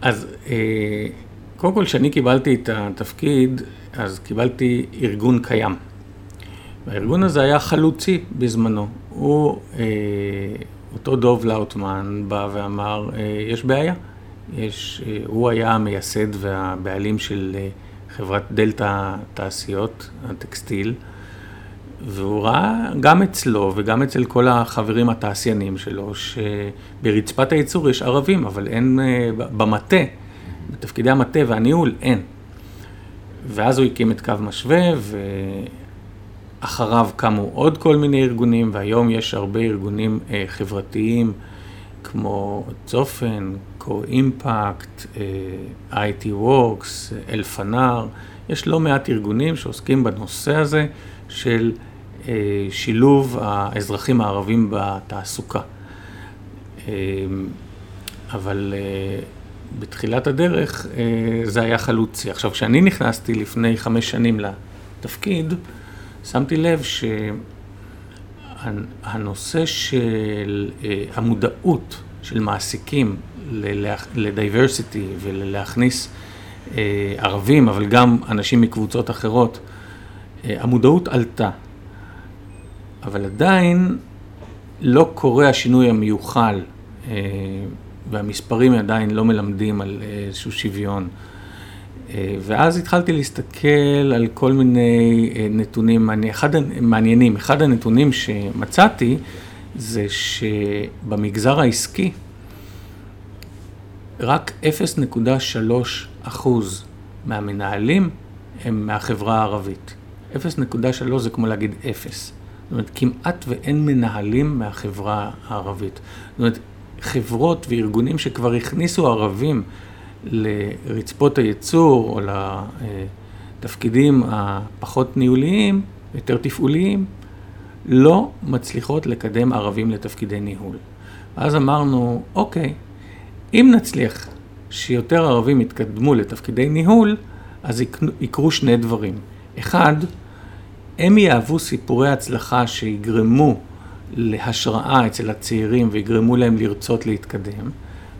אז אה, קודם כל, כשאני קיבלתי את התפקיד, אז קיבלתי ארגון קיים. והארגון הזה היה חלוצי בזמנו. הוא, אה, אותו דוב לאוטמן בא ואמר, יש בעיה. יש, הוא היה המייסד והבעלים של חברת דלתא תעשיות, הטקסטיל. והוא ראה גם אצלו וגם אצל כל החברים התעשיינים שלו, שברצפת הייצור יש ערבים, אבל אין אה, במטה, בתפקידי המטה והניהול, אין. ואז הוא הקים את קו משווה, ואחריו קמו עוד כל מיני ארגונים, והיום יש הרבה ארגונים אה, חברתיים, כמו צופן, קו-אימפקט, אה, IT Works, אלפנאר, יש לא מעט ארגונים שעוסקים בנושא הזה של אה, שילוב האזרחים הערבים בתעסוקה. אה, אבל אה, בתחילת הדרך זה היה חלוצי. עכשיו, כשאני נכנסתי לפני חמש שנים לתפקיד, שמתי לב שהנושא של המודעות של מעסיקים לדייברסיטי ולהכניס ערבים, אבל גם אנשים מקבוצות אחרות, המודעות עלתה. אבל עדיין לא קורה השינוי המיוחל, אה, והמספרים עדיין לא מלמדים על איזשהו שוויון. אה, ואז התחלתי להסתכל על כל מיני אה, נתונים אחד, מעניינים. אחד הנתונים שמצאתי זה שבמגזר העסקי רק 0.3 אחוז מהמנהלים הם מהחברה הערבית. 0.3 זה כמו להגיד 0. זאת אומרת, כמעט ואין מנהלים מהחברה הערבית. זאת אומרת, חברות וארגונים שכבר הכניסו ערבים לרצפות הייצור או לתפקידים הפחות ניהוליים, יותר תפעוליים, לא מצליחות לקדם ערבים לתפקידי ניהול. אז אמרנו, אוקיי, אם נצליח שיותר ערבים יתקדמו לתפקידי ניהול, אז יקרו שני דברים. אחד, הם יהוו סיפורי הצלחה שיגרמו להשראה אצל הצעירים ויגרמו להם לרצות להתקדם,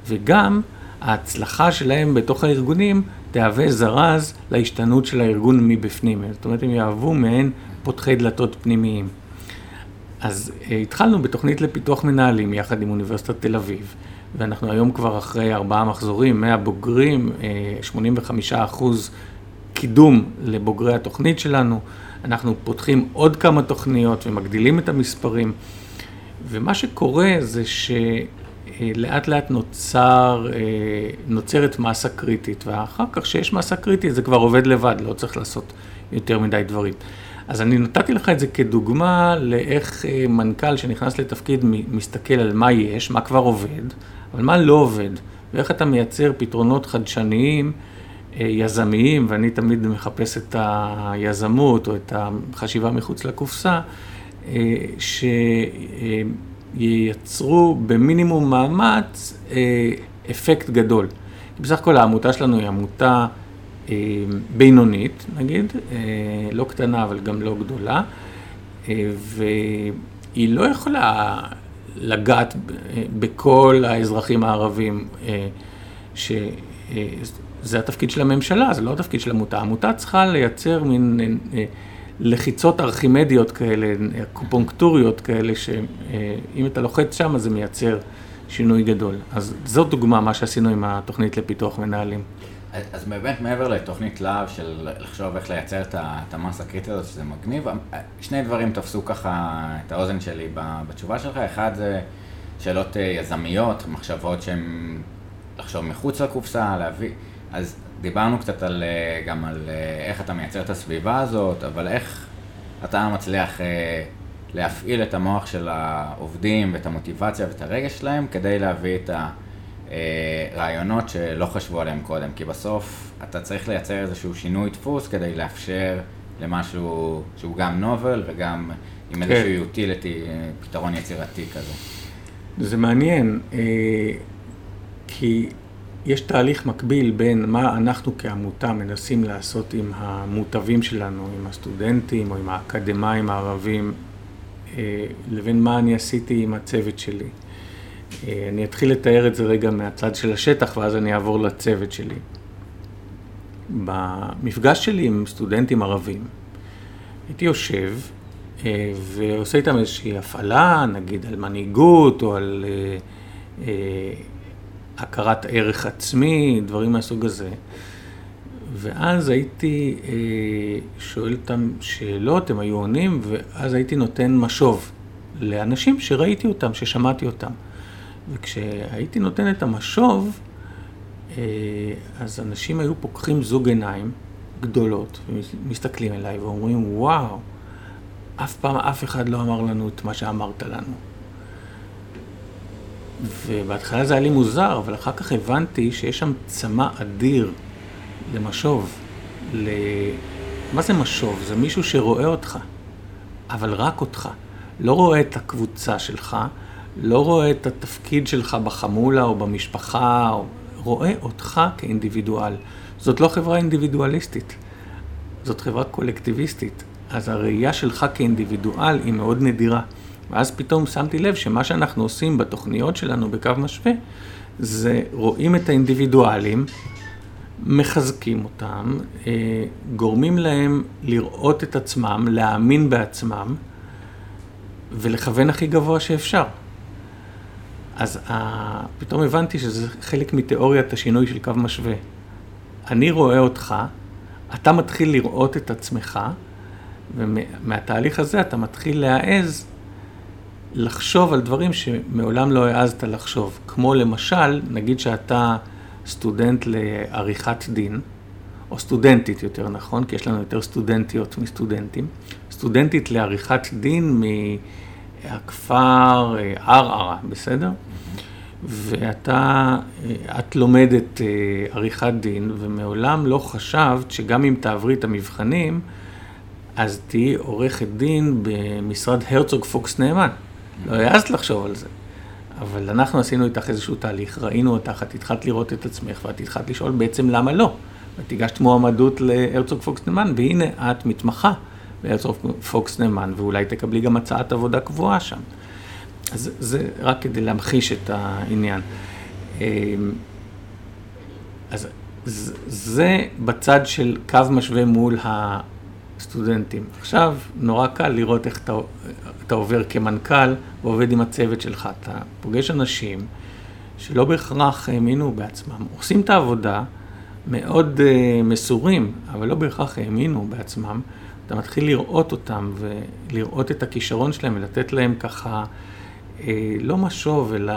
וגם ההצלחה שלהם בתוך הארגונים תהווה זרז להשתנות של הארגון מבפנים. זאת אומרת, הם יהוו מעין פותחי דלתות פנימיים. אז אה, התחלנו בתוכנית לפיתוח מנהלים יחד עם אוניברסיטת תל אביב, ואנחנו היום כבר אחרי ארבעה מחזורים, 100 בוגרים, 85 אה, אחוז קידום לבוגרי התוכנית שלנו. אנחנו פותחים עוד כמה תוכניות ומגדילים את המספרים, ומה שקורה זה שלאט לאט נוצר, אה, נוצרת מסה קריטית, ואחר כך שיש מסה קריטית זה כבר עובד לבד, לא צריך לעשות יותר מדי דברים. אז אני נתתי לך את זה כדוגמה לאיך אה, מנכ"ל שנכנס לתפקיד מסתכל על מה יש, מה כבר עובד, אבל מה לא עובד, ואיך אתה מייצר פתרונות חדשניים יזמיים, ואני תמיד מחפש את היזמות או את החשיבה מחוץ לקופסה, שייצרו במינימום מאמץ אפקט גדול. בסך הכל העמותה שלנו היא עמותה בינונית, נגיד, לא קטנה אבל גם לא גדולה, והיא לא יכולה לגעת בכל האזרחים הערבים, שזה התפקיד של הממשלה, זה לא התפקיד של עמותה. עמותה צריכה לייצר מין לחיצות ארכימדיות כאלה, קופונקטוריות כאלה, שאם אתה לוחץ שם, זה מייצר שינוי גדול. אז זאת דוגמה, מה שעשינו עם התוכנית לפיתוח מנהלים. אז באמת מעבר לתוכנית להב של לחשוב איך לייצר את המסה הקריטית הזאת, שזה מגניב, שני דברים תפסו ככה את האוזן שלי בתשובה שלך. אחד זה שאלות יזמיות, מחשבות שהן לחשוב מחוץ לקופסה, להביא, אז דיברנו קצת על, גם על איך אתה מייצר את הסביבה הזאת, אבל איך אתה מצליח להפעיל את המוח של העובדים ואת המוטיבציה ואת הרגש שלהם כדי להביא את הרעיונות שלא חשבו עליהם קודם, כי בסוף אתה צריך לייצר איזשהו שינוי דפוס כדי לאפשר למשהו שהוא גם נובל וגם עם כן. איזשהו יוטיליטי, פתרון יצירתי כזה. זה מעניין, כי יש תהליך מקביל בין מה אנחנו כעמותה מנסים לעשות עם המוטבים שלנו, עם הסטודנטים או עם האקדמאים הערבים, לבין מה אני עשיתי עם הצוות שלי. אני אתחיל לתאר את זה רגע מהצד של השטח ואז אני אעבור לצוות שלי. במפגש שלי עם סטודנטים ערבים, הייתי יושב ועושה איתם איזושהי הפעלה, נגיד על מנהיגות או על הכרת ערך עצמי, דברים מהסוג הזה. ואז הייתי אה, שואל אותם שאלות, הם היו עונים, ואז הייתי נותן משוב לאנשים שראיתי אותם, ששמעתי אותם. וכשהייתי נותן את המשוב, אה, אז אנשים היו פוקחים זוג עיניים גדולות, ומסתכלים אליי ואומרים, וואו, אף פעם אף אחד לא אמר לנו את מה שאמרת לנו. ובהתחלה זה היה לי מוזר, אבל אחר כך הבנתי שיש שם צמא אדיר למשוב. ל... מה זה משוב? זה מישהו שרואה אותך, אבל רק אותך. לא רואה את הקבוצה שלך, לא רואה את התפקיד שלך בחמולה או במשפחה, או... רואה אותך כאינדיבידואל. זאת לא חברה אינדיבידואליסטית, זאת חברה קולקטיביסטית. אז הראייה שלך כאינדיבידואל היא מאוד נדירה. ואז פתאום שמתי לב שמה שאנחנו עושים בתוכניות שלנו בקו משווה, זה רואים את האינדיבידואלים, מחזקים אותם, אה, גורמים להם לראות את עצמם, להאמין בעצמם, ולכוון הכי גבוה שאפשר. אז uh, פתאום הבנתי שזה חלק מתיאוריית השינוי של קו משווה. אני רואה אותך, אתה מתחיל לראות את עצמך, ומהתהליך הזה אתה מתחיל להעז לחשוב על דברים שמעולם לא העזת לחשוב. כמו למשל, נגיד שאתה סטודנט לעריכת דין, או סטודנטית יותר נכון, כי יש לנו יותר סטודנטיות מסטודנטים, סטודנטית לעריכת דין מהכפר אה, ערערה, בסדר? ואתה, אה, את לומדת אה, עריכת דין, ומעולם לא חשבת שגם אם תעברי את המבחנים, אז תהיי עורכת דין במשרד הרצוג פוקס נאמן. לא העזת לחשוב על זה. אבל אנחנו עשינו איתך איזשהו תהליך, ראינו אותך, את התחלת לראות את עצמך, ואת התחלת לשאול בעצם למה לא. ואת הגשת מועמדות להרצוג פוקס נאמן, והנה את מתמחה בהרצוג פוקס נאמן, ואולי תקבלי גם הצעת עבודה קבועה שם. אז זה רק כדי להמחיש את העניין. אמ, אז זה בצד של קו משווה מול הסטודנטים. עכשיו, נורא קל לראות איך אתה אתה עובר כמנכ"ל ועובד עם הצוות שלך. אתה פוגש אנשים שלא בהכרח האמינו בעצמם, עושים את העבודה, מאוד uh, מסורים, אבל לא בהכרח האמינו בעצמם. אתה מתחיל לראות אותם ולראות את הכישרון שלהם ולתת להם ככה, uh, לא משוב, אלא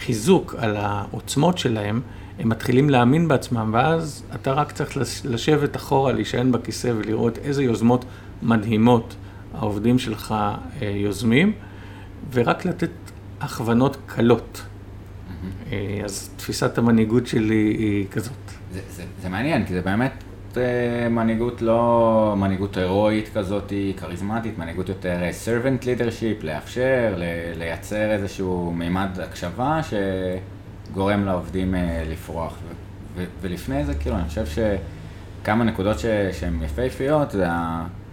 חיזוק על העוצמות שלהם. הם מתחילים להאמין בעצמם, ואז אתה רק צריך לשבת אחורה, להישען בכיסא ולראות איזה יוזמות מדהימות העובדים שלך אה, יוזמים, ורק לתת הכוונות קלות. אה, אז תפיסת המנהיגות שלי היא כזאת. זה, זה, זה מעניין, כי זה באמת אה, מנהיגות לא מנהיגות הירואית כזאת, כריזמטית, מנהיגות יותר servant leadership, לאפשר, לייצר איזשהו מימד הקשבה שגורם לעובדים אה, לפרוח. ו- ולפני זה, כאילו, אני חושב שכמה נקודות ש- שהן יפהפיות, זה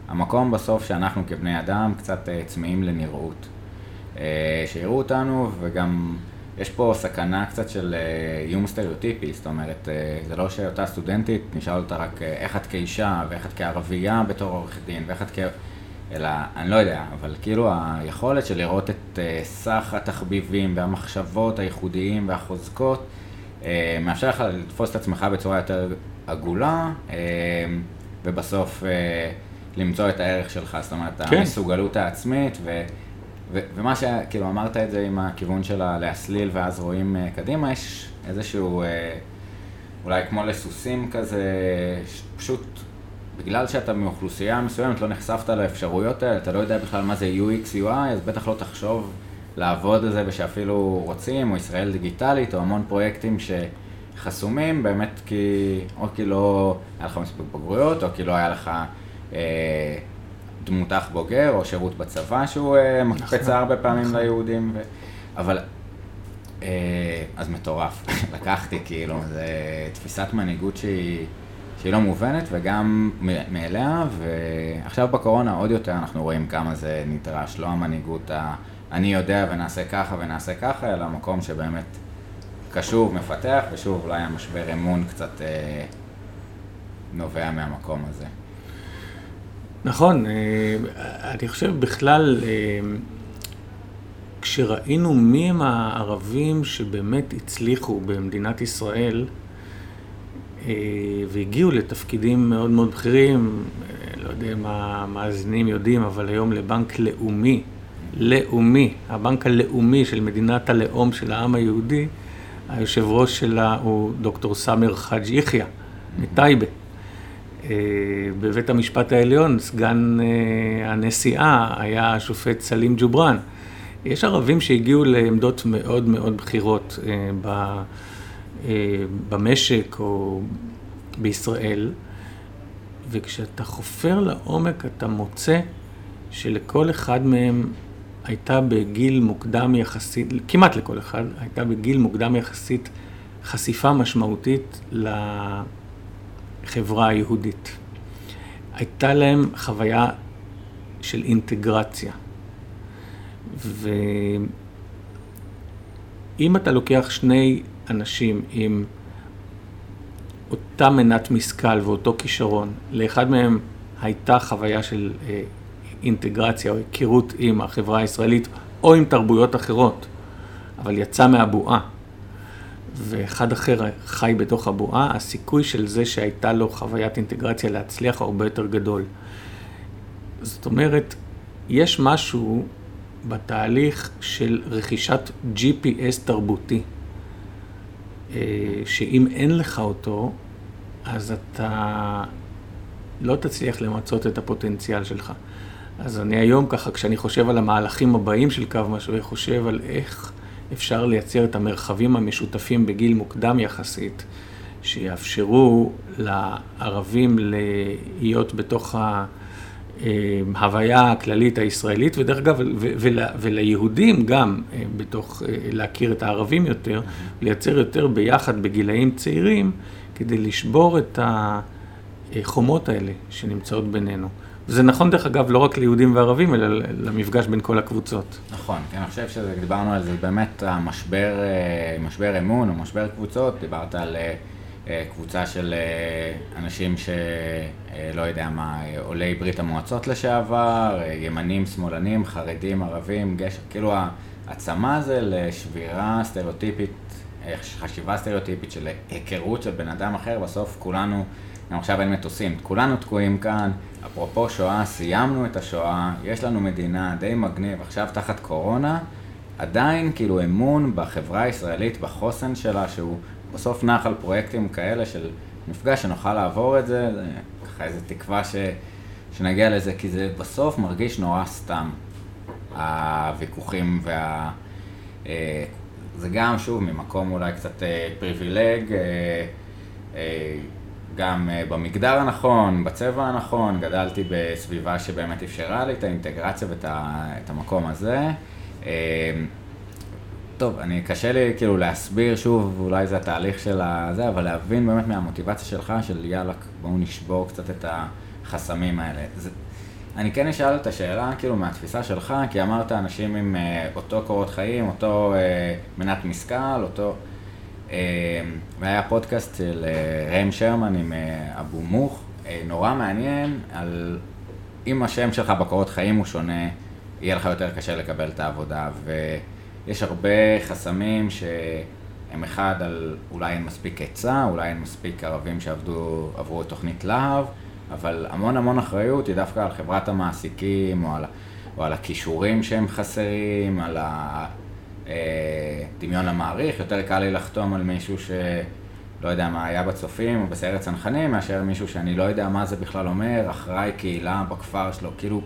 המקום בסוף שאנחנו כבני אדם קצת אה, צמאים לנראות. אה, שיראו אותנו וגם יש פה סכנה קצת של איום סטריאוטיפי, זאת אומרת, זה לא שאותה סטודנטית, נשאל אותה רק איך את כאישה ואיך את כערבייה בתור עורך דין ואיך את כ... אלא, אני לא יודע, אבל כאילו היכולת של לראות את אה, סך התחביבים והמחשבות הייחודיים והחוזקות, אה, מאפשר לך לתפוס את עצמך בצורה יותר עגולה, אה, ובסוף למצוא את הערך שלך, זאת אומרת, כן. המסוגלות העצמית, ו, ו, ומה שכאילו אמרת את זה עם הכיוון של להסליל ואז רואים קדימה, יש איזשהו, אולי כמו לסוסים כזה, פשוט בגלל שאתה מאוכלוסייה מסוימת, לא נחשפת לאפשרויות האלה, אתה לא יודע בכלל מה זה UX, UI, אז בטח לא תחשוב לעבוד על זה ושאפילו רוצים, או ישראל דיגיטלית, או המון פרויקטים שחסומים, באמת כי, או כי לא היה לך מספיק בגרויות, או כי לא היה לך אה, דמות אח בוגר, או שירות בצבא שהוא אה, מקפצה הרבה פעמים ליהודים, ו... אבל אה, אז מטורף, [LAUGHS] לקחתי כאילו, זה תפיסת מנהיגות שהיא, שהיא לא מובנת וגם מאליה, ועכשיו בקורונה עוד יותר אנחנו רואים כמה זה נדרש, לא המנהיגות ה... אני יודע ונעשה ככה ונעשה ככה, אלא מקום שבאמת קשוב, מפתח, ושוב אולי המשבר אמון קצת אה, נובע מהמקום הזה. נכון, אה, אני חושב בכלל, אה, כשראינו מי הם הערבים שבאמת הצליחו במדינת ישראל והגיעו לתפקידים מאוד מאוד בכירים, אה, לא יודע מה המאזינים יודעים, אבל היום לבנק לאומי, לאומי, הבנק הלאומי של מדינת הלאום של העם היהודי, היושב ראש שלה הוא דוקטור סאמר חאג' יחיא מטייבה. אה, בבית המשפט העליון, סגן אה, הנשיאה היה השופט סלים ג'ובראן. יש ערבים שהגיעו לעמדות מאוד מאוד בכירות אה, ב- אה, במשק או בישראל, וכשאתה חופר לעומק אתה מוצא שלכל אחד מהם הייתה בגיל מוקדם יחסית, כמעט לכל אחד, הייתה בגיל מוקדם יחסית חשיפה משמעותית לחברה היהודית. הייתה להם חוויה של אינטגרציה. ואם אתה לוקח שני אנשים עם אותה מנת משכל ואותו כישרון, לאחד מהם הייתה חוויה של אה, אינטגרציה או היכרות עם החברה הישראלית או עם תרבויות אחרות, אבל יצא מהבועה, ואחד אחר חי בתוך הבועה, הסיכוי של זה שהייתה לו חוויית אינטגרציה להצליח הרבה יותר גדול. זאת אומרת, יש משהו בתהליך של רכישת GPS תרבותי, שאם אין לך אותו, אז אתה לא תצליח למצות את הפוטנציאל שלך. אז אני היום ככה, כשאני חושב על המהלכים הבאים של קו משווה, חושב על איך אפשר לייצר את המרחבים המשותפים בגיל מוקדם יחסית, שיאפשרו לערבים להיות בתוך ההוויה הכללית הישראלית, ודרך אגב, וליהודים גם אה, בתוך, אה, להכיר את הערבים יותר, לייצר יותר ביחד בגילאים צעירים, כדי לשבור את החומות האלה שנמצאות בינינו. זה נכון דרך אגב לא רק ליהודים וערבים, אלא למפגש בין כל הקבוצות. נכון, כן, אני חושב שדיברנו על זה, באמת המשבר, אה, משבר אמון או משבר קבוצות, דיברת על אה, אה, קבוצה של אה, אנשים שלא יודע מה, אה, עולי ברית המועצות לשעבר, אה, ימנים, שמאלנים, חרדים, ערבים, גשר, כאילו העצמה הזה לשבירה סטריאוטיפית, אה, חשיבה סטריאוטיפית של היכרות של בן אדם אחר, בסוף כולנו, גם עכשיו אין מטוסים, כולנו תקועים כאן, אפרופו שואה, סיימנו את השואה, יש לנו מדינה די מגניב, עכשיו תחת קורונה, עדיין כאילו אמון בחברה הישראלית, בחוסן שלה, שהוא בסוף נח על פרויקטים כאלה של מפגש שנוכל לעבור את זה, זה ככה איזו תקווה ש, שנגיע לזה, כי זה בסוף מרגיש נורא סתם, הוויכוחים וה... אה, זה גם, שוב, ממקום אולי קצת אה, פריבילג, אה, גם במגדר הנכון, בצבע הנכון, גדלתי בסביבה שבאמת אפשרה לי את האינטגרציה ואת המקום הזה. אה, טוב, אני, קשה לי כאילו להסביר שוב, אולי זה התהליך של הזה, אבל להבין באמת מהמוטיבציה שלך, של יאללה, בואו נשבור קצת את החסמים האלה. זה, אני כן אשאל את השאלה, כאילו, מהתפיסה שלך, כי אמרת אנשים עם uh, אותו קורות חיים, אותו uh, מנת משכל, אותו... Uh, והיה פודקאסט של uh, ראם שרמן עם uh, אבו מוך, uh, נורא מעניין על אם השם שלך בקורות חיים הוא שונה, יהיה לך יותר קשה לקבל את העבודה. ויש הרבה חסמים שהם אחד על אולי אין מספיק היצע, אולי אין מספיק ערבים שעברו את תוכנית להב. אבל המון המון אחריות היא דווקא על חברת המעסיקים, או על, או על הכישורים שהם חסרים, על הדמיון אה, המעריך. יותר קל לי לחתום על מישהו שלא יודע מה היה בצופים או בסיירת צנחנים, מאשר מישהו שאני לא יודע מה זה בכלל אומר, אחראי קהילה בכפר שלו, כאילו...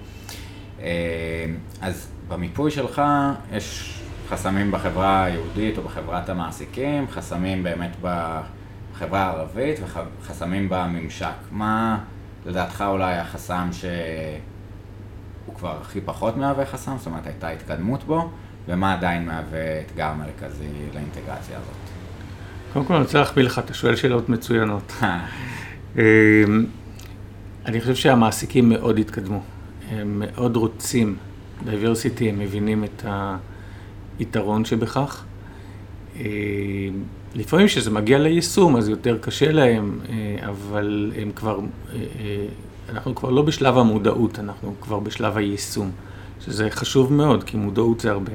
אה, אז במיפוי שלך יש חסמים בחברה היהודית או בחברת המעסיקים, חסמים באמת בחברה הערבית וחסמים בממשק. מה... לדעתך אולי החסם שהוא כבר הכי פחות מהווה חסם, זאת אומרת הייתה התקדמות בו, ומה עדיין מהווה אתגר מרכזי לאינטגרציה הזאת? קודם כל אני רוצה להחמיא לך, אתה שואל שאלות מצוינות. [LAUGHS] אמ, אני חושב שהמעסיקים מאוד התקדמו, הם מאוד רוצים diversity, הם מבינים את היתרון שבכך. אמ, לפעמים כשזה מגיע ליישום אז יותר קשה להם, אה, אבל הם כבר, אה, אה, אנחנו כבר לא בשלב המודעות, אנחנו כבר בשלב היישום, שזה חשוב מאוד, כי מודעות זה הרבה.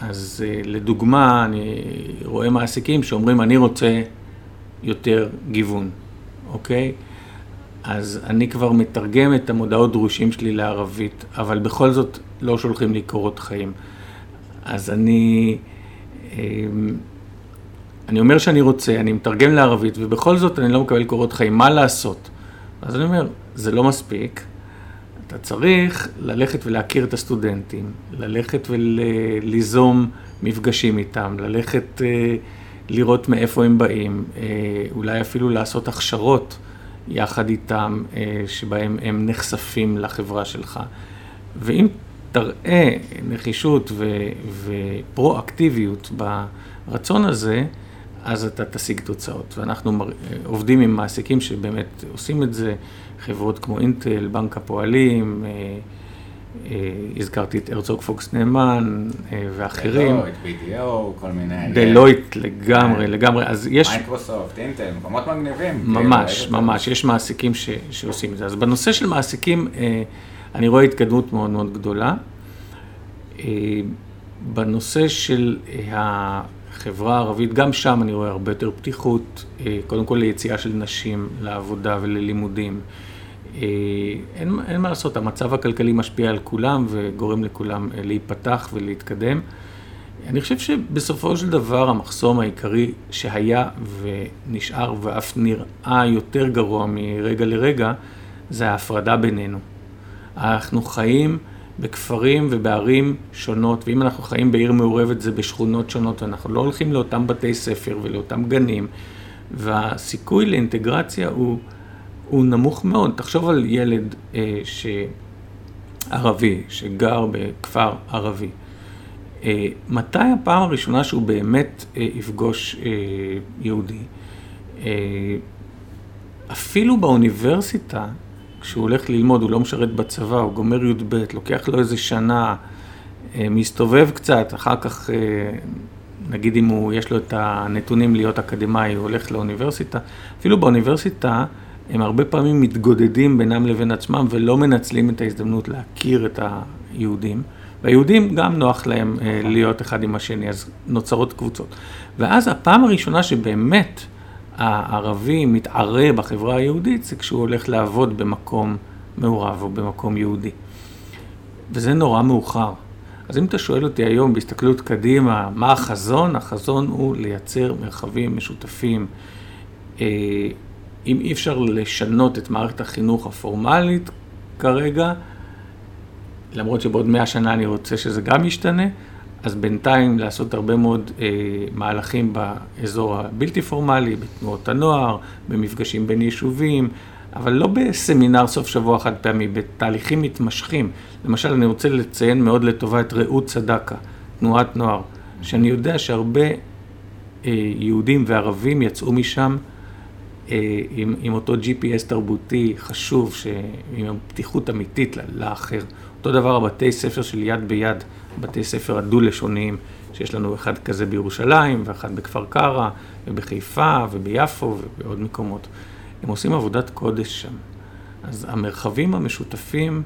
אז לדוגמה, אני רואה מעסיקים שאומרים, אני רוצה יותר גיוון, אוקיי? אז אני כבר מתרגם את המודעות דרושים שלי לערבית, אבל בכל זאת לא שולחים לי קורות חיים. אז אני... אמ, אני אומר שאני רוצה, אני מתרגם לערבית, ובכל זאת אני לא מקבל קורות חיים, מה לעשות? אז אני אומר, זה לא מספיק, אתה צריך ללכת ולהכיר את הסטודנטים, ללכת וליזום מפגשים איתם, ללכת אה, לראות מאיפה הם באים, אה, אולי אפילו לעשות הכשרות יחד איתם, אה, שבהם הם נחשפים לחברה שלך. ואם תראה נחישות ו- ופרו-אקטיביות ברצון הזה, אז אתה תשיג תוצאות. ואנחנו מר... עובדים עם מעסיקים שבאמת עושים את זה, חברות כמו אינטל, בנק הפועלים, אה, אה, הזכרתי את הרצוג פוקס נאמן אה, ואחרים. דלויט, BDO, כל מיני... דלויט לגמרי, לגמרי. אז יש... מיקרוסופט, אינטל, מקומות מגניבים. ממש, כאילו, ממש, יש מעסיקים ש... שעושים את זה. אז בנושא של מעסיקים, אני רואה התקדמות מאוד מאוד גדולה. אה, בנושא של אה, החברה הערבית, גם שם אני רואה הרבה יותר פתיחות, אה, קודם כל ליציאה של נשים לעבודה וללימודים. אין, אין מה לעשות, המצב הכלכלי משפיע על כולם וגורם לכולם להיפתח ולהתקדם. אני חושב שבסופו של דבר המחסום העיקרי שהיה ונשאר ואף נראה יותר גרוע מרגע לרגע, זה ההפרדה בינינו. אנחנו חיים בכפרים ובערים שונות, ואם אנחנו חיים בעיר מעורבת זה בשכונות שונות, ואנחנו לא הולכים לאותם בתי ספר ולאותם גנים, והסיכוי לאינטגרציה הוא, הוא נמוך מאוד. תחשוב על ילד אה, ש... ערבי שגר בכפר ערבי. אה, מתי הפעם הראשונה שהוא באמת אה, יפגוש אה, יהודי? אה, אפילו באוניברסיטה כשהוא הולך ללמוד, הוא לא משרת בצבא, הוא גומר י"ב, לוקח לו איזה שנה, אה, מסתובב קצת, אחר כך, אה, נגיד אם הוא, יש לו את הנתונים להיות אקדמאי, הוא הולך לאוניברסיטה, אפילו באוניברסיטה הם הרבה פעמים מתגודדים בינם לבין עצמם ולא מנצלים את ההזדמנות להכיר את היהודים. והיהודים גם נוח להם אה, נכון. להיות אחד עם השני, אז נוצרות קבוצות. ואז הפעם הראשונה שבאמת הערבי מתערה בחברה היהודית זה כשהוא הולך לעבוד במקום מעורב או במקום יהודי. וזה נורא מאוחר. אז אם אתה שואל אותי היום בהסתכלות קדימה, מה החזון? החזון הוא לייצר מרחבים משותפים. אה, אם אי אפשר לשנות את מערכת החינוך הפורמלית כרגע, למרות שבעוד מאה שנה אני רוצה שזה גם ישתנה, אז בינתיים לעשות הרבה מאוד אה, מהלכים באזור הבלתי פורמלי, בתנועות הנוער, במפגשים בין יישובים, אבל לא בסמינר סוף שבוע חד פעמי, בתהליכים מתמשכים. למשל, אני רוצה לציין מאוד לטובה את רעות צדקה, תנועת נוער, שאני יודע שהרבה אה, יהודים וערבים יצאו משם אה, עם, עם אותו GPS תרבותי חשוב, ש, עם פתיחות אמיתית לאחר. אותו דבר בתי ספר של יד ביד, בתי ספר הדו-לשוניים, שיש לנו אחד כזה בירושלים, ואחד בכפר קרא, ובחיפה, וביפו, ובעוד מקומות. הם עושים עבודת קודש שם. אז המרחבים המשותפים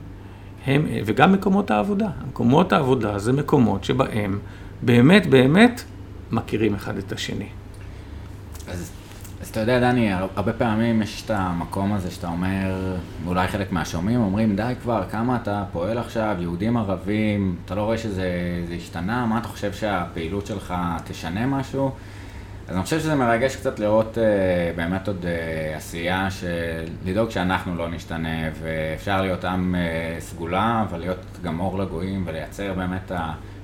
הם, וגם מקומות העבודה. מקומות העבודה זה מקומות שבהם באמת באמת מכירים אחד את השני. אתה יודע, דני, הרבה פעמים יש את המקום הזה שאתה אומר, אולי חלק מהשומעים אומרים, די כבר, כמה אתה פועל עכשיו, יהודים ערבים, אתה לא רואה שזה השתנה, מה אתה חושב שהפעילות שלך תשנה משהו? אז אני חושב שזה מרגש קצת לראות uh, באמת עוד uh, עשייה של לדאוג שאנחנו לא נשתנה, ואפשר להיות עם uh, סגולה, אבל להיות גם אור לגויים ולייצר באמת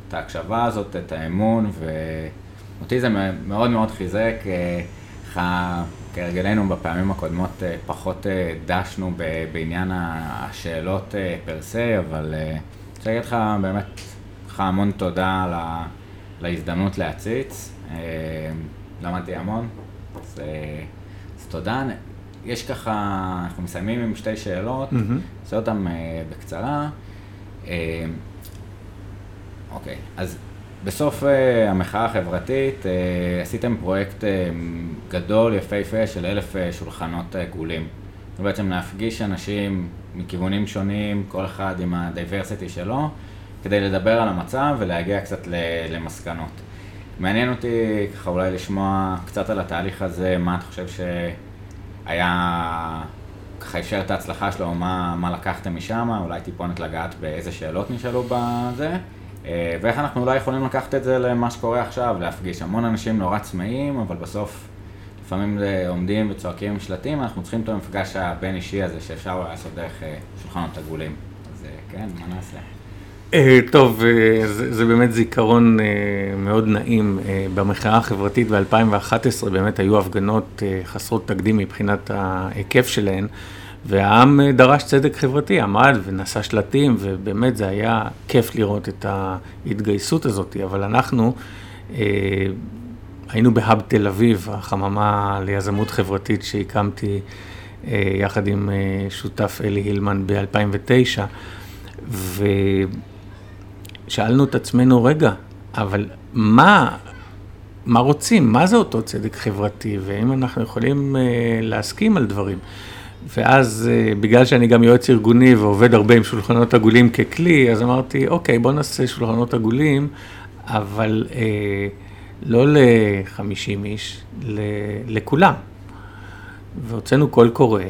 את ההקשבה הזאת, את האמון, ואותי זה מאוד מאוד חיזק. איך כהרגלנו בפעמים הקודמות uh, פחות uh, דשנו בעניין השאלות uh, פר סה, אבל אני רוצה להגיד לך באמת לך המון תודה על להזדמנות להציץ. למדתי המון, אז, אה, אז תודה. יש ככה, אנחנו מסיימים עם שתי שאלות, נעשה mm-hmm. אותן uh, בקצרה. אוקיי, אז בסוף אה, המחאה החברתית אה, עשיתם פרויקט אה, גדול, יפהפה, של אלף אה, שולחנות עגולים. בעצם להפגיש אנשים מכיוונים שונים, כל אחד עם ה diversity שלו, כדי לדבר על המצב ולהגיע קצת למסקנות. מעניין אותי ככה אולי לשמוע קצת על התהליך הזה, מה אתה חושב שהיה, ככה אפשר את ההצלחה שלו, מה, מה לקחתם משם, אולי טיפונת לגעת באיזה שאלות נשאלו בזה, ואיך אנחנו אולי יכולים לקחת את זה למה שקורה עכשיו, להפגיש המון אנשים נורא צמאים, אבל בסוף לפעמים עומדים וצועקים עם שלטים, אנחנו צריכים את המפגש הבין אישי הזה שאפשר לעשות דרך אה, שולחנות עגולים. אז אה, כן, מה נעשה? אה, טוב, אה, זה, זה באמת זיכרון אה, מאוד נעים. במחאה החברתית ב-2011 באמת היו הפגנות חסרות תקדים מבחינת ההיקף שלהן, והעם דרש צדק חברתי, עמד ונשא שלטים, ובאמת זה היה כיף לראות את ההתגייסות הזאת, אבל אנחנו היינו בהאב תל אביב, החממה ליזמות חברתית שהקמתי יחד עם שותף אלי הילמן ב-2009. ו... שאלנו את עצמנו, רגע, אבל מה, מה רוצים? מה זה אותו צדק חברתי? והאם אנחנו יכולים uh, להסכים על דברים? ואז, uh, בגלל שאני גם יועץ ארגוני ועובד הרבה עם שולחנות עגולים ככלי, אז אמרתי, אוקיי, בוא נעשה שולחנות עגולים, אבל uh, לא ל-50 איש, ל- לכולם. והוצאנו קול קורא,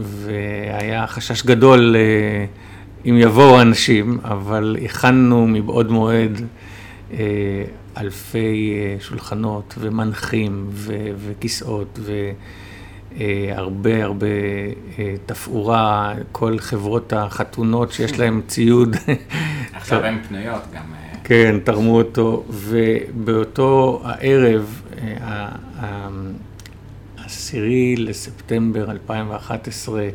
והיה חשש גדול uh, אם יבואו אנשים, אבל הכנו מבעוד מועד אה, אלפי אה, שולחנות ומנחים ו- וכיסאות והרבה אה, הרבה תפאורה, כל חברות החתונות שיש להן ציוד. [LAUGHS] עכשיו הן פנויות גם. כן, תרמו אותו, ובאותו הערב, העשירי לספטמבר 2011,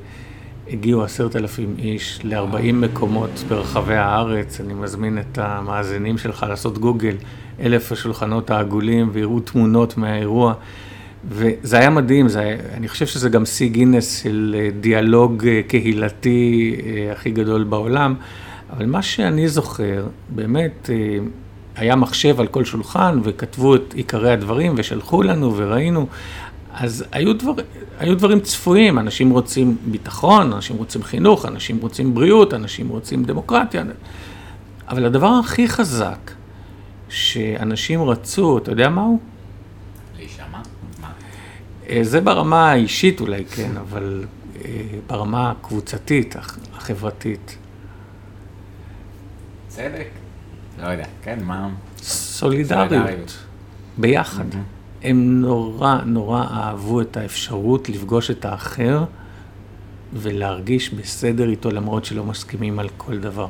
הגיעו עשרת אלפים איש ל-40 מקומות ברחבי הארץ. אני מזמין את המאזינים שלך לעשות גוגל, אלף השולחנות העגולים, ויראו תמונות מהאירוע. וזה היה מדהים, זה היה, אני חושב שזה גם שיא גינס של אה, דיאלוג אה, קהילתי אה, הכי גדול בעולם. אבל מה שאני זוכר, באמת, היה מחשב על כל שולחן וכתבו את עיקרי הדברים ושלחו לנו וראינו. אז היו, דבר, היו דברים צפויים, אנשים רוצים ביטחון, אנשים רוצים חינוך, אנשים רוצים בריאות, אנשים רוצים דמוקרטיה, אבל הדבר הכי חזק שאנשים רצו, אתה יודע מהו? להישמע? אה, זה ברמה האישית אולי, כן, אבל אה, ברמה הקבוצתית, החברתית. צדק? לא יודע, כן, מה? סולידריות. סולידריות. ביחד. Mm-hmm. הם נורא נורא אהבו את האפשרות לפגוש את האחר ולהרגיש בסדר איתו למרות שלא מסכימים על כל דבר.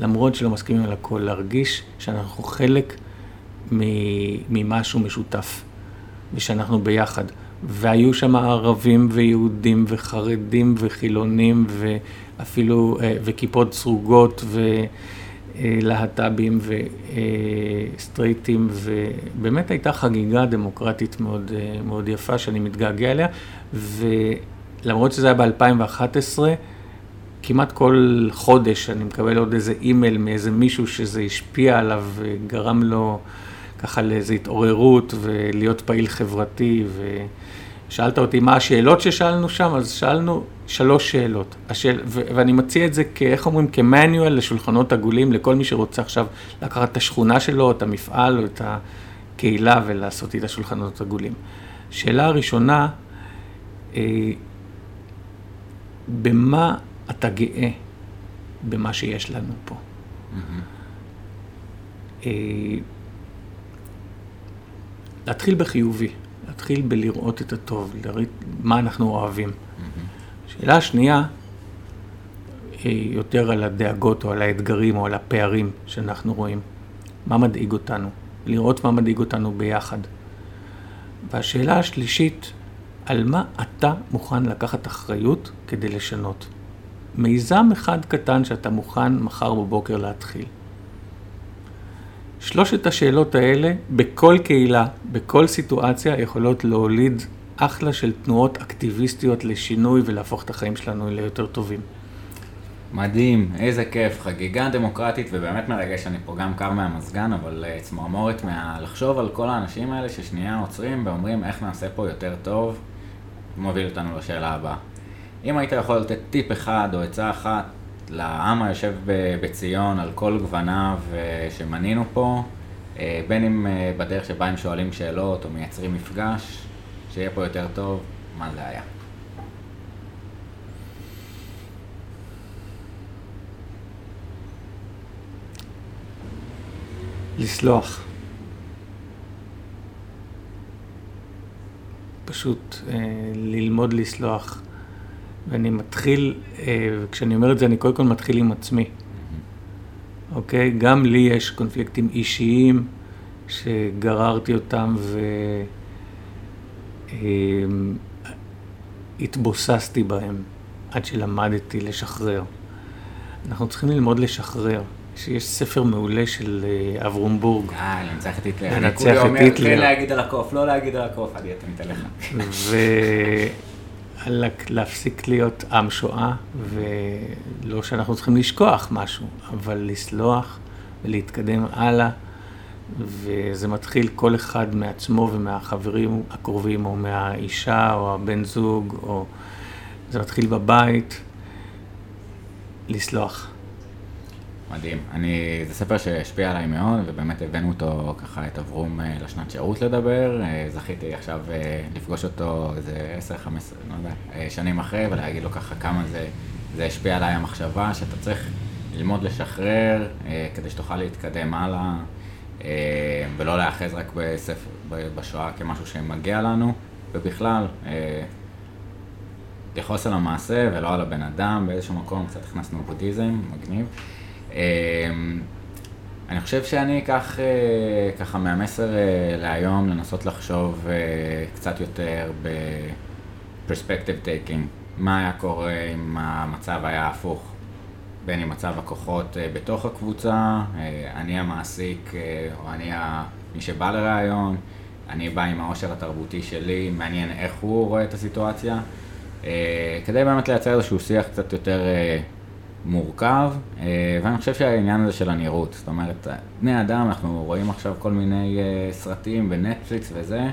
למרות שלא מסכימים על הכל, להרגיש שאנחנו חלק ממשהו משותף, ושאנחנו ביחד. והיו שם ערבים ויהודים וחרדים וחילונים ואפילו, אה, וכיפות סרוגות ולהט"בים וסטרייטים, ובאמת הייתה חגיגה דמוקרטית מאוד, אה, מאוד יפה שאני מתגעגע אליה, ולמרות שזה היה ב-2011, כמעט כל חודש אני מקבל עוד איזה אימייל מאיזה מישהו שזה השפיע עליו וגרם לו ככה לאיזו התעוררות ולהיות פעיל חברתי. ושאלת אותי מה השאלות ששאלנו שם, אז שאלנו שלוש שאלות. השאל... ו... ואני מציע את זה, כאיך אומרים, כמנואל לשולחנות עגולים, לכל מי שרוצה עכשיו לקחת את השכונה שלו, את המפעל או את הקהילה ולעשות איתה שולחנות עגולים. שאלה הראשונה, אה, במה אתה גאה במה שיש לנו פה. אה, להתחיל בחיובי, להתחיל בלראות את הטוב, לראות מה אנחנו אוהבים. שאלה השנייה, יותר על הדאגות או על האתגרים או על הפערים שאנחנו רואים. מה מדאיג אותנו? לראות מה מדאיג אותנו ביחד. והשאלה השלישית, על מה אתה מוכן לקחת אחריות כדי לשנות? מיזם אחד קטן שאתה מוכן מחר בבוקר להתחיל. שלושת השאלות האלה, בכל קהילה, בכל סיטואציה, יכולות להוליד אחלה של תנועות אקטיביסטיות לשינוי ולהפוך את החיים שלנו ליותר טובים. מדהים, איזה כיף, חגיגה דמוקרטית ובאמת מרגש, אני פה גם קר מהמזגן, אבל uh, צמרמורת מה... לחשוב על כל האנשים האלה ששנייה עוצרים ואומרים איך נעשה פה יותר טוב, מוביל אותנו לשאלה הבאה. אם היית יכול לתת טיפ אחד או עצה אחת לעם היושב בציון על כל גווניו אה, שמנינו פה, אה, בין אם אה, בדרך שבה הם שואלים שאלות או מייצרים מפגש, שיהיה פה יותר טוב, מה זה היה? לסלוח. פשוט אה, ללמוד לסלוח. ואני מתחיל, אה, וכשאני אומר את זה, אני קודם כל מתחיל עם עצמי. אוקיי? גם לי יש קונפליקטים אישיים שגררתי אותם והתבוססתי בהם עד שלמדתי לשחרר. אנחנו צריכים ללמוד לשחרר. שיש ספר מעולה של אה, אברום בורג. אה, לנצח את היטלר. לנצח את היטלר. כן להגיד על הקוף, לא להגיד על הקוף, אני אתן לך. להפסיק להיות עם שואה, ולא שאנחנו צריכים לשכוח משהו, אבל לסלוח ולהתקדם הלאה, וזה מתחיל כל אחד מעצמו ומהחברים הקרובים, או מהאישה, או הבן זוג, או... זה מתחיל בבית, לסלוח. מדהים. אני, זה ספר שהשפיע עליי מאוד, ובאמת הבאנו אותו ככה, את אברום אה, לשנת שירות לדבר. אה, זכיתי עכשיו אה, לפגוש אותו איזה 10-15, לא יודע, שנים אחרי, ולהגיד לו ככה כמה זה, זה השפיע עליי המחשבה, שאתה צריך ללמוד לשחרר, כדי שתוכל להתקדם הלאה, ולא להאחז רק בספר, בשואה כמשהו שמגיע לנו, ובכלל, לכעוס על המעשה ולא על הבן אדם, באיזשהו מקום קצת הכנסנו בודהיזם, מגניב. אמ, אני חושב שאני אקח אה, ככה מהמסר אה, להיום לנסות לחשוב אה, קצת יותר ב perspective taking. מה היה קורה אם המצב היה הפוך? בין אם מצב הכוחות בתוך הקבוצה, אני המעסיק או אני מי שבא לראיון, אני בא עם העושר התרבותי שלי, מעניין איך הוא רואה את הסיטואציה, כדי באמת לייצר איזשהו שיח קצת יותר מורכב, אה, ואני חושב שהעניין הזה של הנראות, זאת אומרת, בני אדם, אנחנו רואים עכשיו כל מיני אה, סרטים בנטפליקס וזה,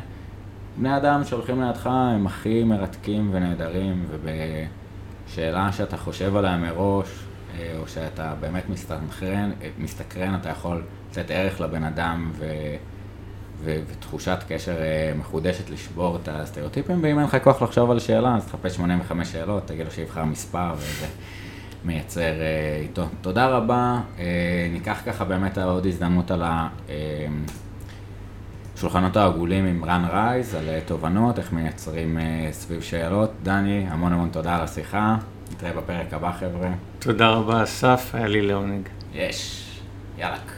בני אדם שהולכים לידך הם הכי מרתקים ונהדרים, ובשאלה שאתה חושב עליה מראש, אה, או שאתה באמת מסתקרן, מסתקרן אתה יכול לתת ערך לבן אדם ו... ו- ותחושת קשר מחודשת לשבור את הסטריאוטיפים, ואם אין לך כוח לחשוב על שאלה, אז תחפש 85 שאלות, תגיד לו שיבחר מספר וזה. מייצר אה, איתו. תודה רבה, אה, ניקח ככה באמת עוד הזדמנות על השולחנות העגולים עם רן רייז, על אה, תובנות, איך מייצרים סביב שאלות. דני, המון המון תודה על השיחה, נתראה בפרק הבא חבר'ה. תודה רבה אסף, היה לי לעונג. יש, יאללה.